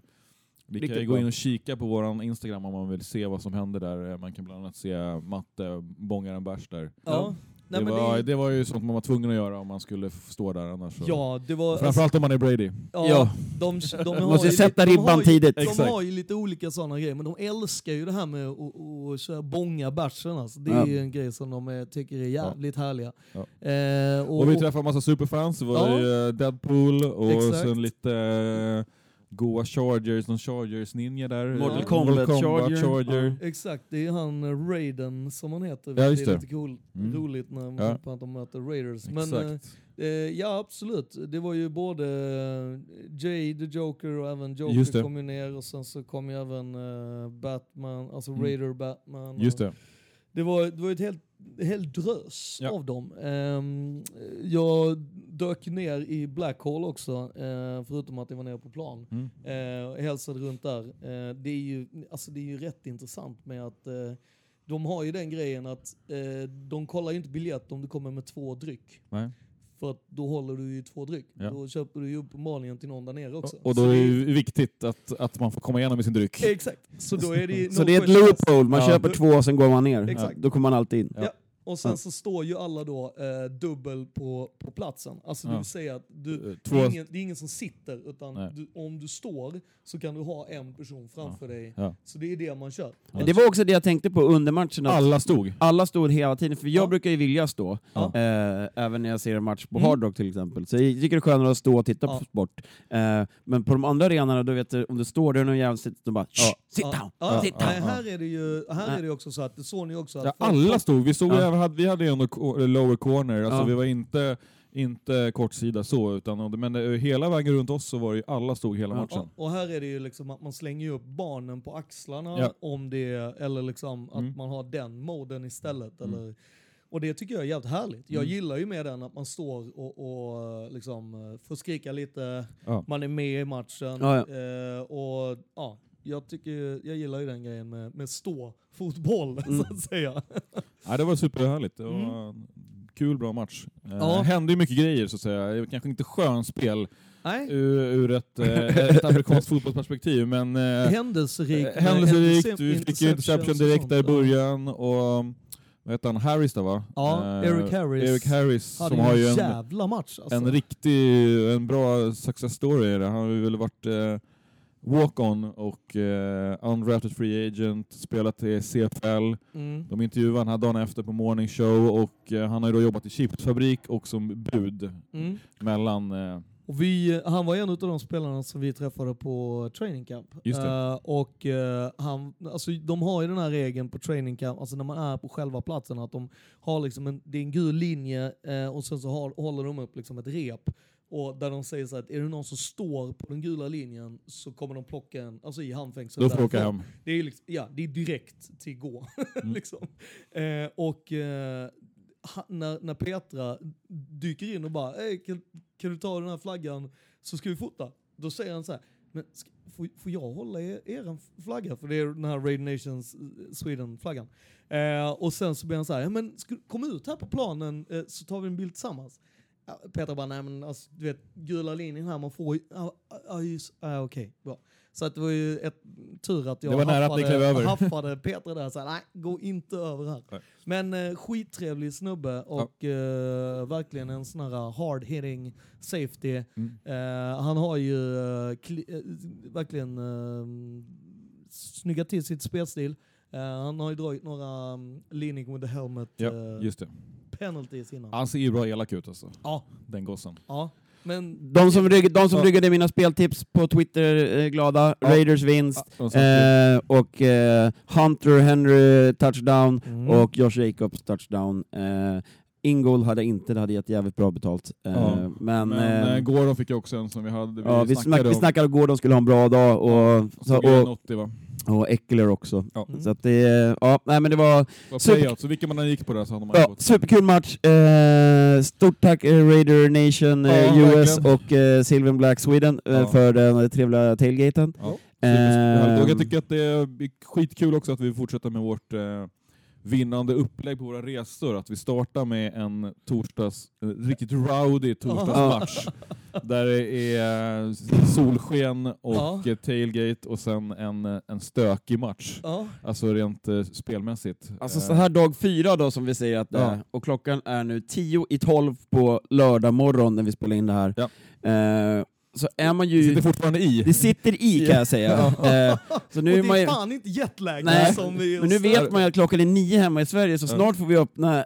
Kan ju Riktigt gå bra. in och kika på vår Instagram om man vill se vad som händer där. Man kan bland annat se Matte bångar en bärs där. Ja, nej, det, men var, det, det var ju sånt man var tvungen att göra om man skulle stå där annars. ja, det var... Framförallt om man är Brady. ja, Ja. De, de har Måste ju sätta lite- de ribban har ju- tidigt. De Exakt. har ju lite olika sådana grejer, men de älskar ju det här med att, att, köra bånga bärsen. Alltså. Det är Ja. ju en grej som de eh, tycker är jävligt härliga. Ja. Eh, och, Och vi träffade en massa superfans, det var Ja. ju eh, Deadpool och Exakt. sen lite eh, goa Chargers, någon Chargers-ninja där. Mortal Eh, Kombat Charger. Charger. Exakt, det är han eh, Raiden som han heter. Ja, just det är det. lite cool, Mm. roligt när man Ja. på att de möter Raiders. Men, eh. Eh, ja absolut, det var ju både Jay the Joker och även Joker kom ju ner och sen så kom ju även eh, Batman, alltså Mm. Raider Batman. Just det. Det var, det var ett helt, helt drös Ja. av dem. Ehm, jag dök ner i Black Hole också, eh, förutom att jag var nere på plan. Mm. Eh, och hälsade runt där. Eh, det, är ju, alltså det är ju rätt intressant med att eh, de har ju den grejen att eh, de kollar ju inte biljett om du kommer med två dryck. Nej. För att då håller du ju två dryck. Ja. Då köper du ju uppenbarligen till någon där nere också. Och då är det ju viktigt att, att man får komma igenom med sin dryck. Exakt. Så då är det Så det är ett loophole, man Ja. köper två och sen går man ner. Exakt. Då kommer man alltid in. Ja. Och sen så står ju alla då eh, dubbel på, på platsen. Alltså det Ja. vill säga att du, Eh, det, är ingen, det är ingen som sitter, utan du, om du står så kan du ha en person framför dig. Ja. Så det är det man kör. Men Det var också det jag tänkte på under matchen. Att alla stod. alla stod hela tiden, för jag Ja. brukar ju vilja stå. Ja. Eh, även när jag ser en match på Mm. Hard Rock till exempel. Så jag tycker det är skönare att stå och titta Ja. på sport. Eh, men på de andra arenorna, då vet du, om det står där någon jävel sitter och bara Ja. sit down, Ja, sit down. här är det ju här är det också så att det såg ni också att Ja, alla stod. Vi, stod Ja. även, hade, vi hade ju ändå lower corner, alltså Ja. vi var inte, inte kortsida så, utan, men eh, hela vägen runt oss så var det ju, alla stod hela Ja. matchen. Ja, och här är det ju liksom att man slänger upp barnen på axlarna Ja. om det, eller liksom att Mm. man har den moden istället. Mm. Eller, och det tycker jag är jävligt härligt. Jag Mm. gillar ju med den att man står och, och liksom eh, får skrika lite, Ja. man är med i matchen. Ja, Eh, och ja, jag, tycker, jag gillar ju den grejen med, med stå-fotboll, Mm. så att säga. Ja, det var superhärligt. Det var Mm. kul, bra match. Eh, Ja. hände ju mycket grejer så att säga. Kanske inte skönspel Nej, ur, ur ett, eh, ett amerikanskt fotbollsperspektiv, men eh, händelserikt. eh, händelserikt. Vi fick ju interception direkt där i Ja. början. Och, vad heter han? Harris där va? Ja, Eh, Eric Harris. Eric Harris Hade som har ju en jävla match alltså. en riktig, en bra success story. det. Han har ju väl varit eh, walk-on och eh, undrafted free agent, spelat i CFL. Mm. De intervjuade han här dagen efter på morning show och eh, han har ju då jobbat i chipsfabrik och som bud Mm. mellan... Eh, Och vi, han var en av de spelarna som vi träffade på training camp. Just det. Eh, och eh, han, alltså, de har ju den här regeln på training camp, alltså när man är på själva platsen, att de har liksom en, det är en gul linje eh, och sen så har, håller de upp liksom ett rep. Och där de säger så att är det någon som står på den gula linjen så kommer de plocka en, alltså i handfängsel. då får åka hem. Det är, liksom, ja, det är direkt till gå. Mm. liksom. eh, och eh, när, när Petra dyker in och bara "Ey, kan, kan du ta den här flaggan så ska vi fota. Då säger han så här, men ska, får, får jag hålla er, er flagga? För det är den här Raid Nations eh, Sweden-flaggan. Eh, och sen så blir han så här, "Ja, men ska, kom ut här på planen eh, så tar vi en bild tillsammans. Ja, Petra bara, nej men alltså, du vet, gula linjen här, man får ju, ja, ja, just, ja okej, bra. Så att det var ju ett, tur att jag Det var nära att ni klev över. haffade Petra där, så här, nej gå inte över här. Nej. Men eh, skittrevlig snubbe och eh, verkligen en sån här hard hitting safety. Mm. Eh, han har ju eh, eh, verkligen uh, snyggat till sitt spelstil. Eh, han har ju dragit några um, leaning with the helmet Ja, eh, just det. Penalties innan. Han ser ju bra elak ut alltså, Ja, den gossen. ja. Men De som, rygg, de som Ja. ryggade mina speltips på Twitter är glada. Ja. Raiders vinst. De sa- Eh, och eh, Hunter Henry touchdown Mm. och Josh Jacobs touchdown. Eh, Ingold hade jag inte, det hade gett jävligt bra betalt. Eh, Ja. Men, men eh, eh, Gordon fick jag också en som vi hade. Vi ja, vi, snack, snackade vi om. snackade att Gordon skulle ha en bra dag och, Och så, och, 80 va? och Eckler också. Ja. Mm. Så att det, ja, nej men det var Vad Super- playout, så vilken man än gick på där så hade man ja, fått. superkul match. Eh, stort tack eh, Raider Nation eh, Ja, US verkligen. och eh, Silver Black Sweden eh, Ja. för den trevliga tailgaten. Ja. Ehm, jag tycker att det är skitkul också att vi fortsätter med vårt eh, vinnande upplägg på våra resor. Att vi startar med en torsdags, eh, riktigt rowdy torsdagsmatch. där det är eh, solsken och Ja. eh, tailgate och sen en, en stökig match. Ja. Alltså rent eh, spelmässigt. Alltså så här dag fyra då som vi säger att det Ja. är, och klockan är nu tio i tolv på lördag morgon när vi spelar in det här. Ja. Eh, så är man det ju... sitter fortfarande i. Det sitter i kan jag säga. Eh, så nu och är det man är ju, fan inte jetlag Nej, som vi... men nu vet man ju att klockan är nio hemma i Sverige, så Ja. snart får vi öppna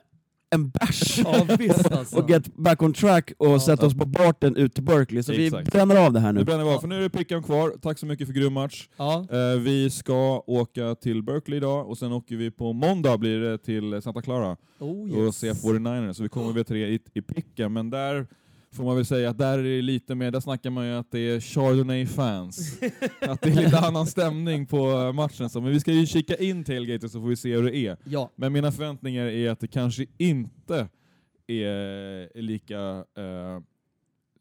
en bärs Ja, alltså. och get back on track och Ja. sätta oss på barten ut till Berkeley. Så Exakt. vi bränner av det här Nu nu. bränner vi av, för nu är det Pickham kvar. Tack så mycket för grym match. Ja. Eh, vi ska åka till Berkeley idag och sen åker vi på måndag blir det till Santa Clara Oh, och yes. se 49ers. Så vi kommer väl till det i, i Pickham, men där får man väl säga att där är det lite mer, där snackar man ju att det är Chardonnay-fans. att det är lite annan stämning på eh, matchen. Så, men vi ska ju kika in tailgaten så får vi se hur det är. Ja. Men mina förväntningar är att det kanske inte är lika eh,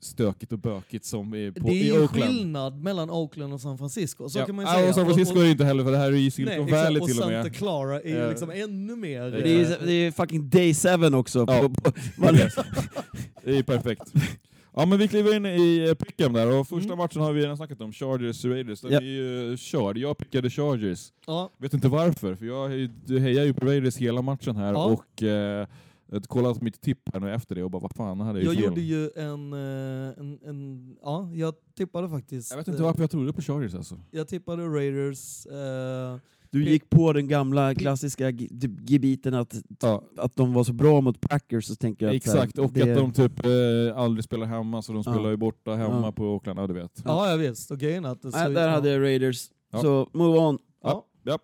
stökigt och bökigt som i, på, det är i ju Oakland. skillnad mellan Oakland och San Francisco, så ja. kan man ju Ja, säga. och San Francisco Och- är det inte heller, för det här är ju Silicon Valley och till och Santa med. Clara är ju Eh, liksom ännu mer... Det är, eh, det är fucking day seven också. Ja. På, på, man, Det är perfekt. Ja men vi kliver in i eh, Pickham där och första Mm. matchen har vi redan snackat om, Chargers Raiders. Den Ja. är ju körd. Jag pickade Chargers. ja. Vet inte varför, för jag hejar ju på Raiders hela matchen här Ja. och eh, på mitt tipp här nu efter det och bara vad fan, det här är ju Jag fel. gjorde ju en, eh, en, en... Ja, jag tippade faktiskt... Jag vet inte eh, varför jag trodde på Chargers alltså. Jag tippade Raiders. eh, du gick på den gamla klassiska typ gebiten att, Ja, att de var så bra mot Packers, så tänker jag att, så här, exakt, och det, att de typ eh, aldrig spelar hemma så de Ja. spelar ju borta hemma Ja. på Oakland, ja du vet. ja, jag visst. Och grejen att... så- där hade jag Raiders. Ja. Så move on. Ja. Japp.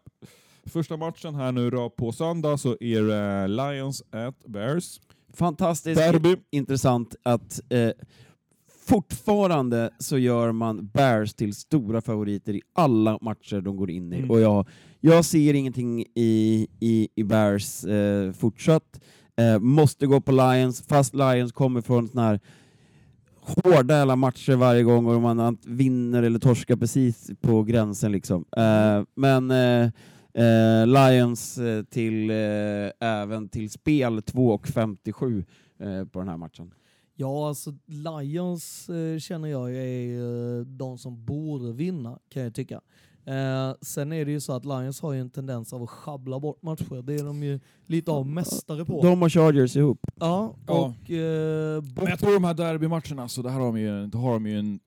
Första matchen här nu då på söndag så är det Lions at Bears. Fantastiskt Derby. intressant att eh, fortfarande så gör man Bears till stora favoriter i alla matcher de går in i. Mm. Och jag, jag ser ingenting i, i, i Bears eh, fortsatt. Eh, måste gå på Lions, fast Lions kommer från såna här hårda jävla matcher varje gång och man vinner eller torskar precis på gränsen. Liksom. Eh, men eh, eh, Lions eh, till eh, även till spel 2,57 eh, på den här matchen. Ja, alltså Lions eh, känner jag är eh, de som borde vinna, kan jag tycka. Eh, sen är det ju så att Lions har ju en tendens av att schabbla bort matcher. Det är de ju lite av mästare på. De och Chargers ihop. ja, Ja. och... Eh, Men jag tror de här derbymatcherna, så där har de ju, då har de ju en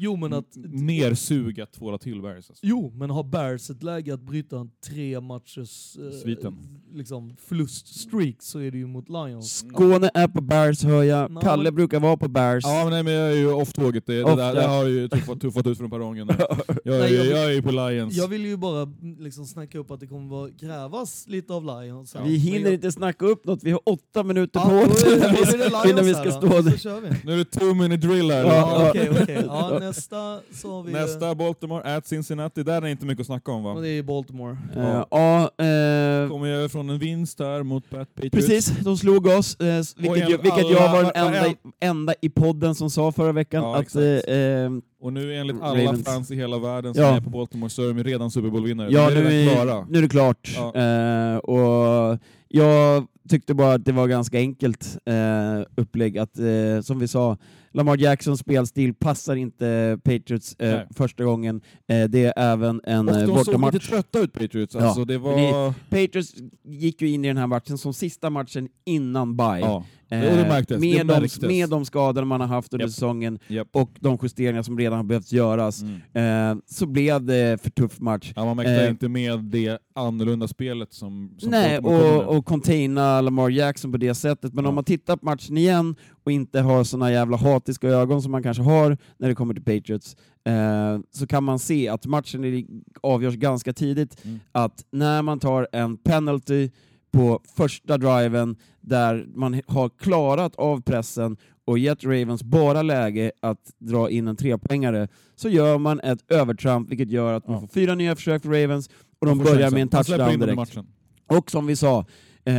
Jo, men att... mer sug att tvåla till Bears. Alltså. Jo, men har Bears ett läge att bryta en tre matchers eh, Sviten. liksom förluststreak så är det ju mot Lions. Skåne är på Bears hör jag. Ja, Kalle men- brukar vara på Bears. Ja men, nej, men jag är ju off-tåget, det, det, Off, där, ja. det har ju tuffat, tuffat ut från perrongen. Jag är, Nej, jag- jag är ju på Lions. Jag vill ju bara mm, liksom snacka upp att det kommer vara krävas lite av Lions. här. Vi Men hinner jag- inte snacka upp något, vi har åtta minuter Ja, på då oss är det- då är det Lions innan vi här ska då. stå Så där. kör vi. Nu är det two minute drill här. Ja, Ja, ja. okej, okej. Ja, nästa så har vi... Nästa Baltimore at Cincinnati, där är det inte mycket att snacka om va? det är Baltimore. Eh, Ja, eh, Kommer jag från en vinst där mot Pat Patriots. precis. De slog oss, eh, vilket, jag, vilket alla- jag var den enda, i- enda i podden som sa förra veckan. Ja, att, eh, eh, Och nu enligt alla Ravens. fans i hela världen som Ja. är på Baltimore så är de redan Super Bowl-vinnare. ja, nu är, klara. nu är det klart. Ja. Eh, och jag tyckte bara att det var ganska enkelt eh, upplägg. Att, eh, som vi sa, Lamar Jacksons spelstil passar inte Patriots eh, första gången. Eh, det är även en Och eh, de såg lite bortamatch. trötta ut Patriots. Ja. Alltså, det var... Patriots gick ju in i den här matchen som sista matchen innan bye. Ja. Eh, det. Med, Det de, med de skador man har haft under Japp. säsongen Japp. och de justeringar som redan har behövt göras, Mm. eh, så blev det för tuff match. Ja, man mäktar Eh. inte med det annorlunda spelet som, som Nej, och, och containa Lamar Jackson på det sättet, men Ja. om man tittar på matchen igen och inte har såna jävla hatiska ögon som man kanske har när det kommer till Patriots, eh, så kan man se att matchen avgörs ganska tidigt, Mm. att när man tar en penalty på första driven där man har klarat av pressen och gett Ravens bara läge att dra in en trepoängare, så gör man ett övertramp, vilket gör att man Ja. får fyra nya försök för Ravens, och de börjar chansen. med en touchdown direkt. Och som vi sa, eh,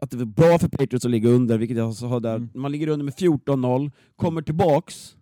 att det var bra för Patriots att ligga under, vilket jag sa där. Mm. Man ligger under med 14-0, kommer tillbaks,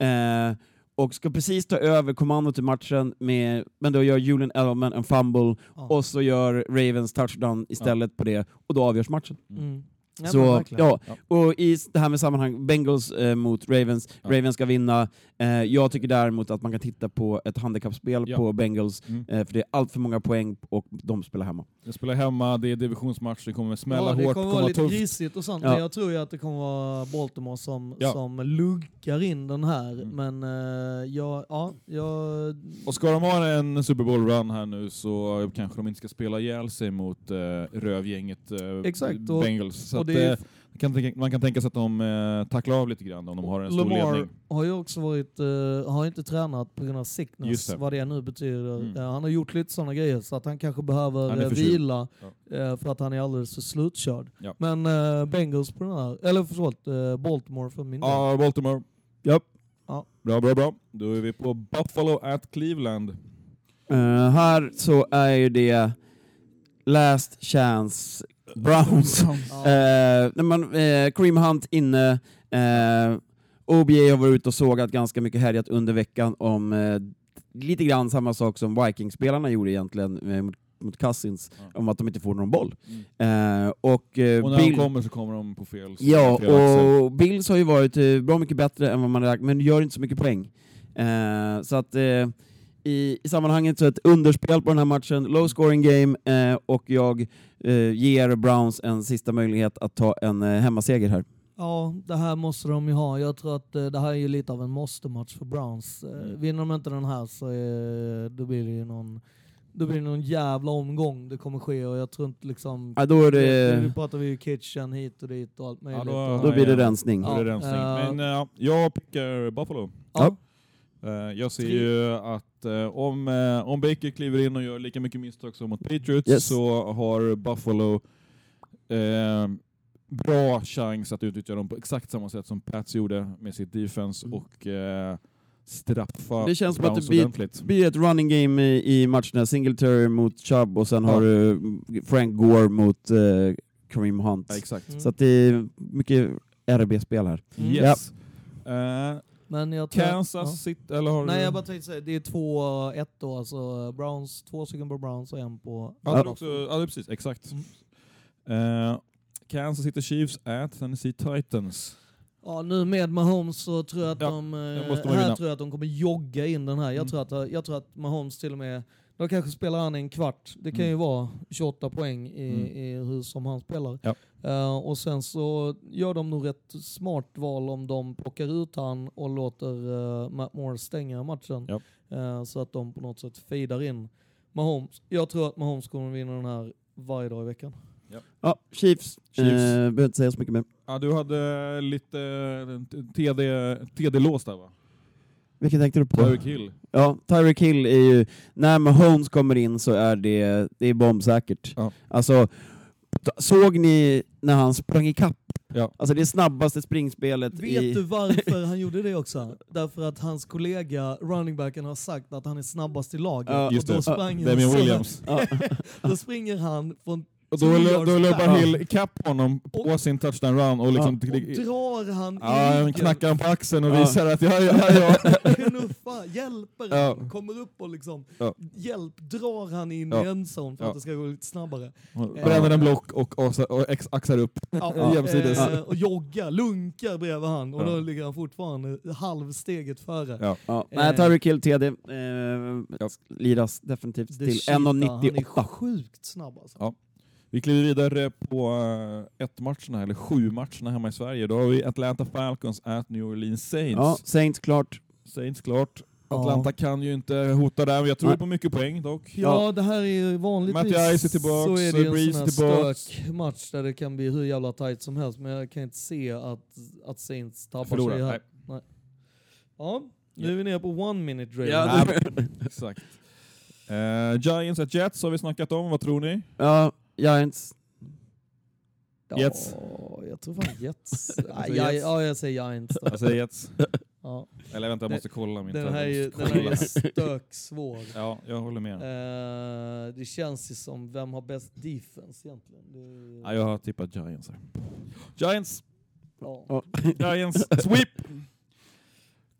eh, och ska precis ta över kommandot i matchen, med, men då gör Julian Edelman en fumble, Ja. och så gör Ravens touchdown istället på det, och då avgörs matchen. Mm. Ja, så, ja, Ja. och i det här med sammanhang, Bengals eh, mot Ravens, Ja. Ravens ska vinna. Eh, jag tycker däremot att man kan titta på ett handikappspel Ja. på Bengals, Mm. eh, för det är allt för många poäng och de spelar hemma. Jag spelar hemma, det är divisionsmatch, det kommer smälla ja, det hårt, kommer kommer vara vara lite tufft. grisigt och sånt, Ja. men jag tror ju att det kommer vara Baltimore som, Ja. som luggar in den här. Mm. Men jag, ja, jag... Och ska de ha en Super Bowl-run här nu så kanske de inte ska spela ihjäl sig mot eh, rövgänget eh, Exakt, Bengals. Och det är- eh, kan, tänka- man kan tänka sig att de eh, tacklar av lite grann om de har en stor Lamar ledning. har ju också varit, eh, har inte tränat på grund av sickness, det. vad det nu betyder. Mm. Eh, han har gjort lite sådana grejer så att han kanske behöver Han eh, vila eh, för att han är alldeles för slutkörd. Ja. Men eh, Bengals på den här, eller förlåt, eh, Baltimore för min del. Ja, Baltimore. Japp. Ja. Bra, bra, bra. Då är vi på Buffalo at Cleveland. Här så är ju det last chance Browns. Ja. Eh, när man, eh, Kareem Hunt inne, eh, OBA har varit ute och sågat ganska mycket härjat under veckan om eh, lite grann samma sak som Vikings-spelarna gjorde egentligen eh, mot, mot Cousins, Ja. om att de inte får någon boll. Mm. Eh, och, eh, Och när Bill, de kommer så kommer de på fel Ja, fel axel. och Bills har ju varit eh, bra mycket bättre än vad man räknat men gör inte så mycket poäng. Eh, så att i, i sammanhanget så ett underspel på den här matchen, low scoring game, eh, och jag eh, ger Browns en sista möjlighet att ta en eh, hemmaseger här. Ja, det här måste de ju ha. Jag tror att eh, det här är ju lite av en måste-match för Browns. Eh. Vinner de inte den här så eh, då blir det ju någon, då blir det någon jävla omgång det kommer ske och jag tror inte liksom... Ja, då, är Nu det, pratar vi ju kitchen hit och dit och allt möjligt. då- och, då blir det ja. rensning. Då är det rensning. Ja, Men eh, jag pickar Buffalo. ja. Eh, jag ser ju att eh, om, eh, om Baker kliver in och gör lika mycket misstag som mot Patriots Yes. så har Buffalo eh, bra chans att utnyttja dem på exakt samma sätt som Pats gjorde med sitt defense Mm. och eh, straffa Det känns som att det blir, blir ett running game i, i matcherna, Singletary mot Chubb och sen Ja. har du Frank Gore mot eh, Kareem Hunt. Ja, exakt. Mm. Så att det är mycket RB-spel här. Mm. Yes. Eh, Men jag tror... Kansas ja. sitter, eller har Nej du... jag bara tänkte säga, det är två, ett då, alltså Browns, två stycken på Browns och en på... Ja, det är också, ja, precis. Exakt. Eh, Kansas City Chiefs at Tennessee Titans. Ja, nu med Mahomes så tror jag att Ja, de, eh, här vinna. tror jag att de kommer jogga in den här. Jag, Mm. tror att, jag tror att Mahomes till och med, de kanske spelar han en kvart. Det kan Mm. ju vara 28 poäng i, Mm. i hur som han spelar. Ja. Eh, och sen så gör de nog ett smart val om de plockar ut han och låter uh, Matt Moore stänga matchen. Ja. Eh, så att de på något sätt fejdar in Mahomes. Jag tror att Mahomes kommer vinna den här varje dag i veckan. Ja, Chiefs. Chiefs. Eh, behöver inte säga så mycket mer. Ja, du hade lite TD, TD-lås där va? Vilken tänkte du på? Tyreek Hill. Ja, Tyreek Hill är ju, när Mahomes kommer in så är det, det är bombsäkert. Ja. Alltså, såg ni när han sprang i kapp? Ja. Alltså det snabbaste springspelet Vet i... du varför han gjorde det också? Därför att hans kollega, runningbacken, har sagt att han är snabbast i laget. Ja, och då, det. sprang han Damian så- Williams. Då springer han från Och då, då löper back. Hill ikapp honom på Och- sin touchdown run och liksom... och drar han Ja, knackar han på axeln och Ja. visar att ja, ja, ja. Knuffa, hjälper Ja. han, kommer upp och liksom, Ja. hjälp, drar han in Ja. i endzone för Ja. att det ska gå lite snabbare. Bränner en block och, och, och axar upp. Ja, Jämsides. eh, och joggar, lunkar bredvid han och Ja. då ligger han fortfarande halvsteget före. Ja. Ja. Eh. Nej, Tyreek Hill TD eh, Ja. liras definitivt Det till shit, Han är 1,98. sjukt snabb alltså. Ja. Vi kliver vidare på eh, ett matcherna, eller sju matcherna hemma i Sverige. Då har vi Atlanta Falcons at New Orleans Saints. Ja, Saints klart. Saints klart. Ja. Atlanta kan ju inte hota där, men jag tror Nej. på mycket poäng dock. Ja, det här är ju vanligtvis Matty Ice är tillbaks, så är det en Breeze sån är här stök match där det kan bli hur jävla tight som helst, men jag kan inte se att, att Saints tappar Förlorar. sig här. Nej. Ja, nu är vi nere på one minute drill. Ja, Exakt. Eh, Giants at Jets har vi snackat om, vad tror ni? Ja, Giants. Jets. Ja, jag tror fan Jets. Nej, säger ja, Jets. ja, jag säger Giants. då. Jag säger Jets. Ja. Eller vänta, jag måste kolla min Den här är ju den här är stöksvår. Ja, jag håller med. Eh, det känns ju som, vem har bäst defense egentligen? Det Ja, jag har tippat Giants här. Giants! ja. Ja. Giants! Sweep!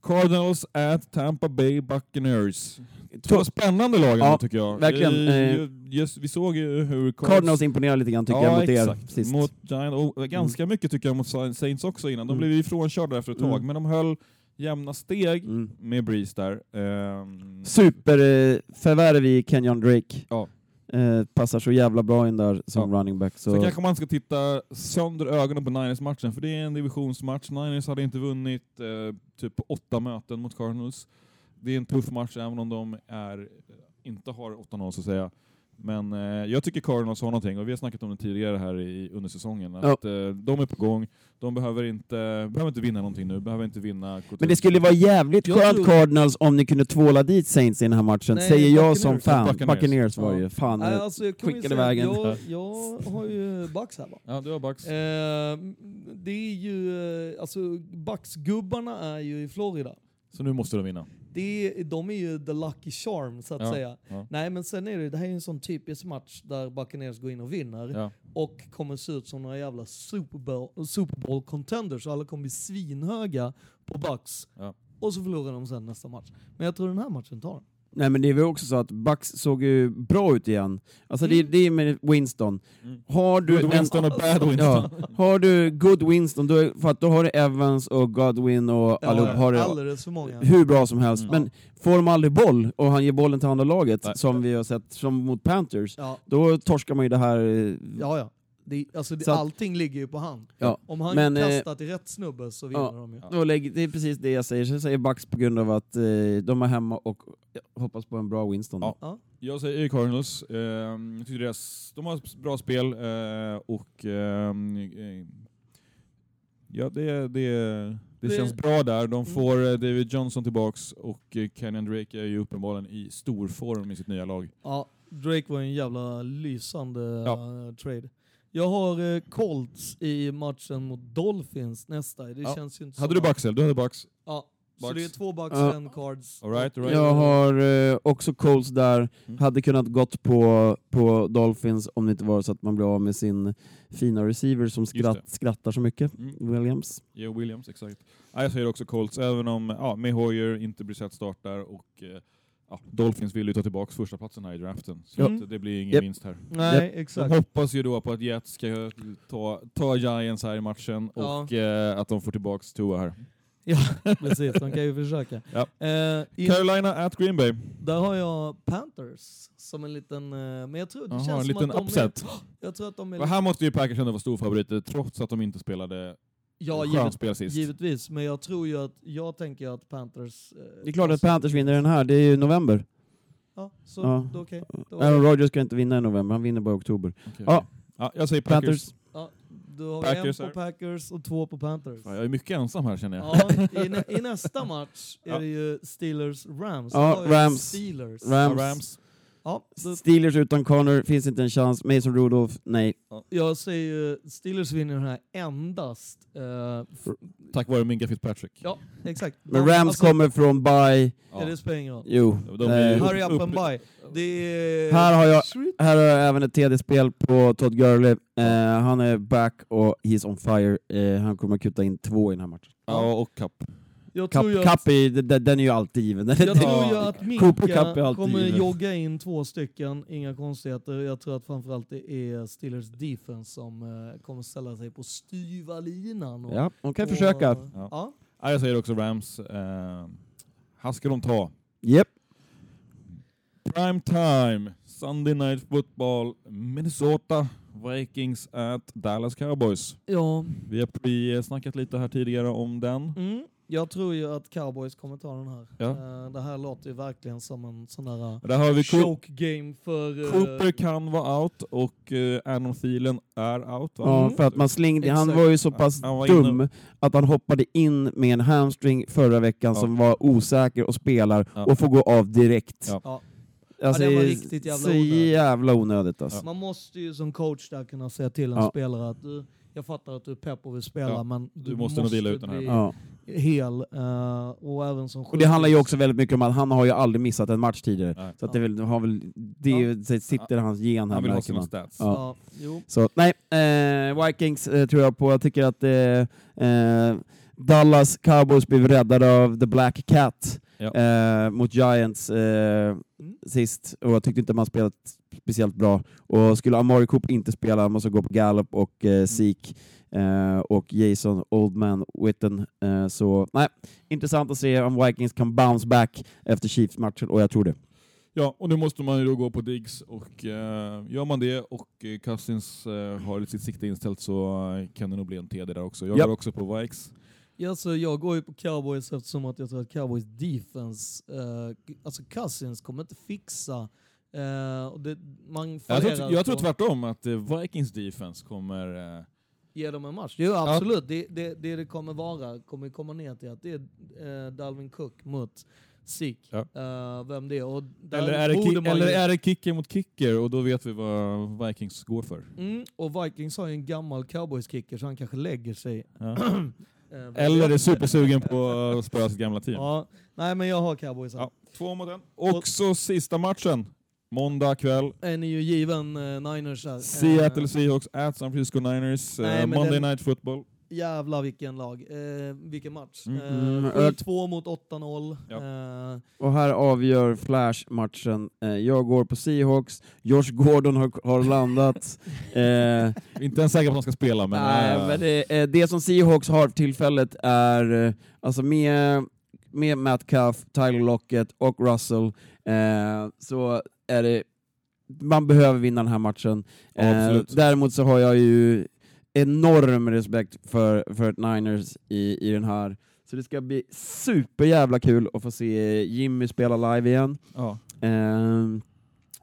Cardinals at Tampa Bay Buccaneers. Två spännande lag Ja, tycker jag. verkligen. Eh, Eh, ju- just, vi såg ju hur Cardinals imponerar lite grann tycker ja, jag mot er sist. Mot Giant, och ganska mycket tycker jag mot Saints också innan. De Mm. blev ju ifrånkörda efter ett tag, Mm. men de höll jämna steg Mm. med Breeze där. Ehm, Superförvärv i Kenyon Drake. Ja. Eh, passar så jävla bra in där som Ja. running back. Så, Så kanske man ska titta sönder ögonen på Niners-matchen, för det är en divisionsmatch. Niners hade inte vunnit eh, typ åtta möten mot Cardinals. Det är en tuff match även om de är, inte har 8-0 så att säga. Men eh, jag tycker Cardinals har någonting, och vi har snackat om det tidigare här i, under säsongen, att eh, de är på gång, de behöver inte, behöver inte vinna någonting nu, behöver inte vinna... men det skulle vara jävligt Jag skönt tror- Cardinals om ni kunde tvåla dit Saints i den här matchen, Nej, säger jag som fan. Buccaneers. Buccaneers, var Ja. ju. Fan, Nej, alltså, skickade vägen. jag, jag har ju Bucks här va? Ja, det var Bucks. Eh, det är ju, eh, alltså Bucks-gubbarna är ju i Florida. Så nu måste de vinna. Det är, de är ju the lucky charm så att Ja, säga. ja. Nej men sen är det, det här är en sån typisk match där Buccaneers går in och vinner Ja. och kommer se ut som några jävla Super Bowl, Super Bowl contenders alla kommer bli svinhöga på Bucks. Och så förlorar de sen nästa match. Men jag tror den här matchen tar de. Nej men det är väl också så att Bucks såg ju bra ut igen. Alltså det, Mm. det är med Winston. Mm. Har du Good Winston och bad Winston. Ja, har du good Winston, då, för att då har du Evans och Godwin och allihop har det alldeles för många. hur bra som helst. Mm. Men får de aldrig boll och han ger bollen till andra laget, Nej. som vi har sett som mot Panthers, Ja, då torskar man ju det här... eh, ja. ja. Det, alltså det, att- allting ligger ju på han. Ja, Om han men, eh, kastar till rätt snubbe så vinner ja. de ju. Lägg, det är precis det jag säger. Så jag säger Bucks på grund av att eh, de är hemma och hoppas på en bra Winston. Ja. Ja. Jag säger Cardinals. Ehm, jag tycker deras, de har ett bra spel eh, och ehm, eh, ja, det, det, det, Det- känns bra där. De Mm. får eh, David Johnson tillbaks och eh, Kenyon Drake är ju uppenbarligen i stor form i sitt nya lag. Ja, Drake var en jävla lysande Ja. eh, trade. Jag har eh, Colts i matchen mot Dolphins nästa. Det Ja. känns ju inte Hade så du Bucks eller? Du hade Bucks? Ja, så Bucks? det är två Bucks, Ja. en Cards. All right, all right. Jag har eh, också Colts där, Mm. hade kunnat gått på, på Dolphins om det inte var så att man blev av med sin fina receiver som skratt, skrattar så mycket, Mm. Williams. Joe Williams, exakt. Ja, jag säger också Colts, även om ja, med Hoyer inte blir sett startar och eh, ja, Dolphins vill ju ta tillbaka första platsen här i draften. Så Mm. det blir ingen Japp. vinst här. Nej, De exakt. hoppas ju då på att Jets ska ta, ta Giants här i matchen Ja. och eh, att de får tillbaka Tua här. Ja, precis. De kan ju försöka. Ja. Eh, Carolina at Green Bay. där har jag Panthers som en liten... eh, men jag tror det Jaha, känns en liten att de upset. Är, jag tror att de är... Här måste ju Packers ändå vara storfavoriter trots att de inte spelade ja, givet, spel sist. givetvis. Men jag tror ju att... Jag tänker att Panthers... eh, Det är klart att Panthers vinner den här, det är ju november. Ja, så Ja. då okej. Då- Aaron Rodgers ska inte vinna i november, han vinner bara i oktober. Okej. Ja. ja, jag säger Packers. Panthers. Ja, då har vi Packers en på Packers och två på Panthers. Fan, jag är mycket ensam här känner jag. Ja, i, nä I nästa match är Ja. det ju Steelers-Rams. Ja, Rams. Steelers. Ja, Rams. Rams. Ja, då, Steelers utan Connor, finns inte en chans. Mason Rudolph, nej. jag säger ju Steelers vinner den här endast. eh, Tack vare Minka Fitzpatrick. ja, exakt. Men Rams alltså, kommer från bye. Ja, det spelar ingen roll. Jo. De är Eh, Hurry up and buy. Det är... Här har jag-. Här har jag även ett TD-spel på Todd Gurley. Eh, han är back och he's on fire. Eh, han kommer att kutta in två i den här matchen. Ja, och Cup. Jag tror Cup, är, den, den är ju alltid given. Jag tror ju att Minka alltid kommer given. jogga in två stycken, inga konstigheter. Jag tror att framförallt det är Steelers defense som eh, kommer ställa sig på styva linan. Och, Ja, de kan och- försöka. Ja. Ja. Ja, jag säger också Rams. Eh, här ska de ta. Japp. Prime time, Sunday night football, Minnesota Vikings at Dallas Cowboys. ja. Vi har pre-snackat lite här tidigare om den. Mm. Jag tror ju att Cowboys kommer ta den här. Ja. Eh, det här låter ju verkligen som en sån där uh, Där har vi Coop choke game för... eh, Cooper kan vara out och uh, Adam Thielen är out va? Ja, Mm. för att man slängde, han var ju så pass var dum inne- att han hoppade in med en hamstring förra veckan Ja. som var osäker och spelar Ja. och får gå av direkt. Ja. Ja. Alltså, Ja, det var riktigt jävla så onödigt. jävla onödigt alltså. Man måste ju som coach där kunna säga till en Ja. spelare att du, jag fattar att du är pepp och vill spela Ja, men du måste nog vila ut den här. bli Ja. hel. eh, och även som Och det handlar ju också väldigt mycket om att han har ju aldrig missat en match tidigare. Nej. Så att det, väl, har väl, det Ja. sitter hans gen här Han vill ha sina man. stats. Ja. Ja, jo. Så nej, eh, Vikings eh, tror jag på. Jag tycker att eh, eh, Dallas Cowboys blev räddade av The Black Cat Ja. eh, mot Giants eh, sist, och jag tyckte inte man spelat speciellt bra. Och skulle Amari Cooper inte spela, man måste gå på Gallup och eh, Zeke eh, och Jason Oldman Witten. Eh, så nej, intressant att se om Vikings kan bounce back efter Chiefs-matchen, och jag tror det. Ja, och nu måste man ju då gå på Diggs och eh, gör man det och eh, Cousins eh, har sitt sikte inställt så eh, kan det nog bli en TD där också. Jag Ja. går också på Vikes. Ja, så jag går ju på Cowboys eftersom att jag tror att Cowboys defense, eh, alltså Cousins kommer inte fixa eh, och det, man Jag tror, jag tror tvärtom att eh, Vikings defense kommer... Eh, ge dem en match. Jo, absolut. Det, det, det det kommer vara kommer komma ner till att det är eh, Dalvin Cook mot Zeke. Ja. Eh, vem det är. Och eller är det, borde ki- man eller ju- är det kicker mot kicker och då vet vi vad Vikings går för. Mm, och Vikings har ju en gammal cowboys-kicker så han kanske lägger sig. Ja. Eh, Eller är supersugen på att spöa sitt gamla team. Ja, nej men jag har cowboys. Ja, två mot en. Och så sista matchen. Måndag kväll. En är ju given eh, Niners här. Seattle Eh, Seahawks at San Francisco Niners. Nej, eh, Monday den- Night Football. Jävlar vilken lag. Eh, vilken match. Mm. Mm, Eh, 7-2 mot 8-0. Ja. Eh, Och här avgör Flash-matchen. Eh, jag går på Seahawks, Josh Gordon har, har landat. eh, Inte ens säker på att de ska spela, men... Nej, eh, men det, eh, det som Seahawks har för tillfället är, eh, alltså med, med Matt Cuff, Tyler Lockett och Russell, eh, så är det, man behöver vinna den här matchen. Ja, Eh, däremot så har jag ju enorm respekt för, för Niners i, i den här. Så det ska bli superjävla kul att få se Jimmy spela live igen. ja. Eh,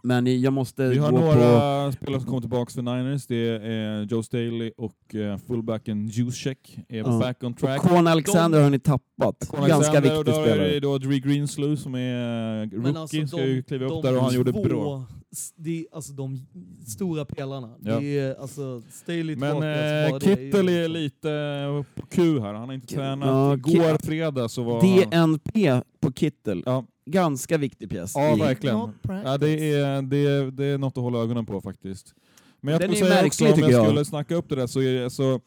men jag måste Vi har gå på... några spelare som kommer tillbaka för Niners. Det är Joe Staley och eh, fullbacken Juszczyk är Ja. back on Och track. Con Alexander har ni tappat. Con Ganska Alexander, viktig och då är det då Dre Greenslew som är eh, rookie, men alltså ska ju de, kliva upp de där och han gjorde två, bra. S- De, alltså de stora pelarna. Ja. Det är alltså Staley Men eh, det är Kittel är liksom- lite på Q här, han har inte tränat. Ja, Igår fredag så var han... DNP på Kittel. Ja, Ganska viktig pjäs. ja verkligen. Ja, det, är, det, är, det är något att hålla ögonen på faktiskt. Men jag Den skulle är säga märklig, också, om jag jag. skulle snacka upp det där så är det, så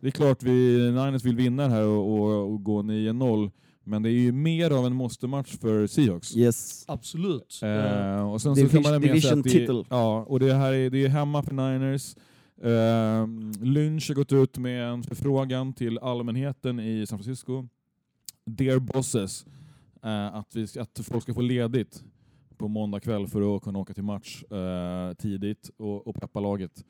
det är klart vi Niners vill vinna det här och, och, och gå 9-0. Men det är ju mer av en måste-match för Seahawks. Yes. Absolut. Eh, och sen Division- så kan man division att det. Ja, och det här är, det är hemma för Niners. Eh, Lynch har gått ut med en förfrågan till allmänheten i San Francisco. Dear bosses, eh, att, vi, att folk ska få ledigt på måndag kväll för att kunna åka till match eh, tidigt och, och peppa laget.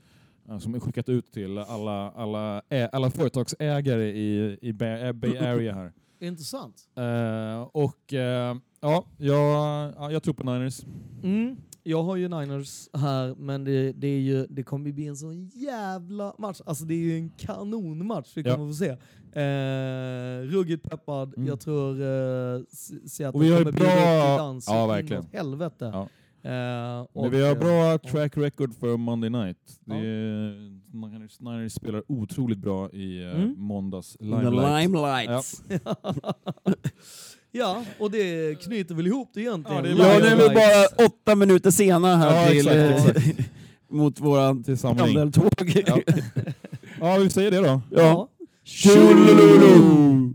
Eh, som är skickat ut till alla, alla, ä, alla företagsägare i, i Bay Area här. Intressant. Eh, och eh, ja, jag, ja, jag tror på Niners. Mm. Jag har ju Niners här, men det, det, är ju, det kommer bli en sån jävla match. Alltså det är ju en kanonmatch vi Ja. kommer få se. Eh, ruggigt peppad. Mm. Jag tror eh, Seattle kommer bra- bjuda upp till dans Ja, verkligen. helvete. Ja. Eh, Men vi har bra track record för Monday night. Ja. är, Niners, Niners spelar otroligt bra i eh, Mm. måndags The limelight. limelights. ja, och det knyter väl ihop det egentligen. Ja, det är Ja, det är väl bara åtta minuter senare här Ja, till, exakt, eh, mot våran samling. pendeltåg. Ja. ja, vi säger det då. Ja. Tjolololo!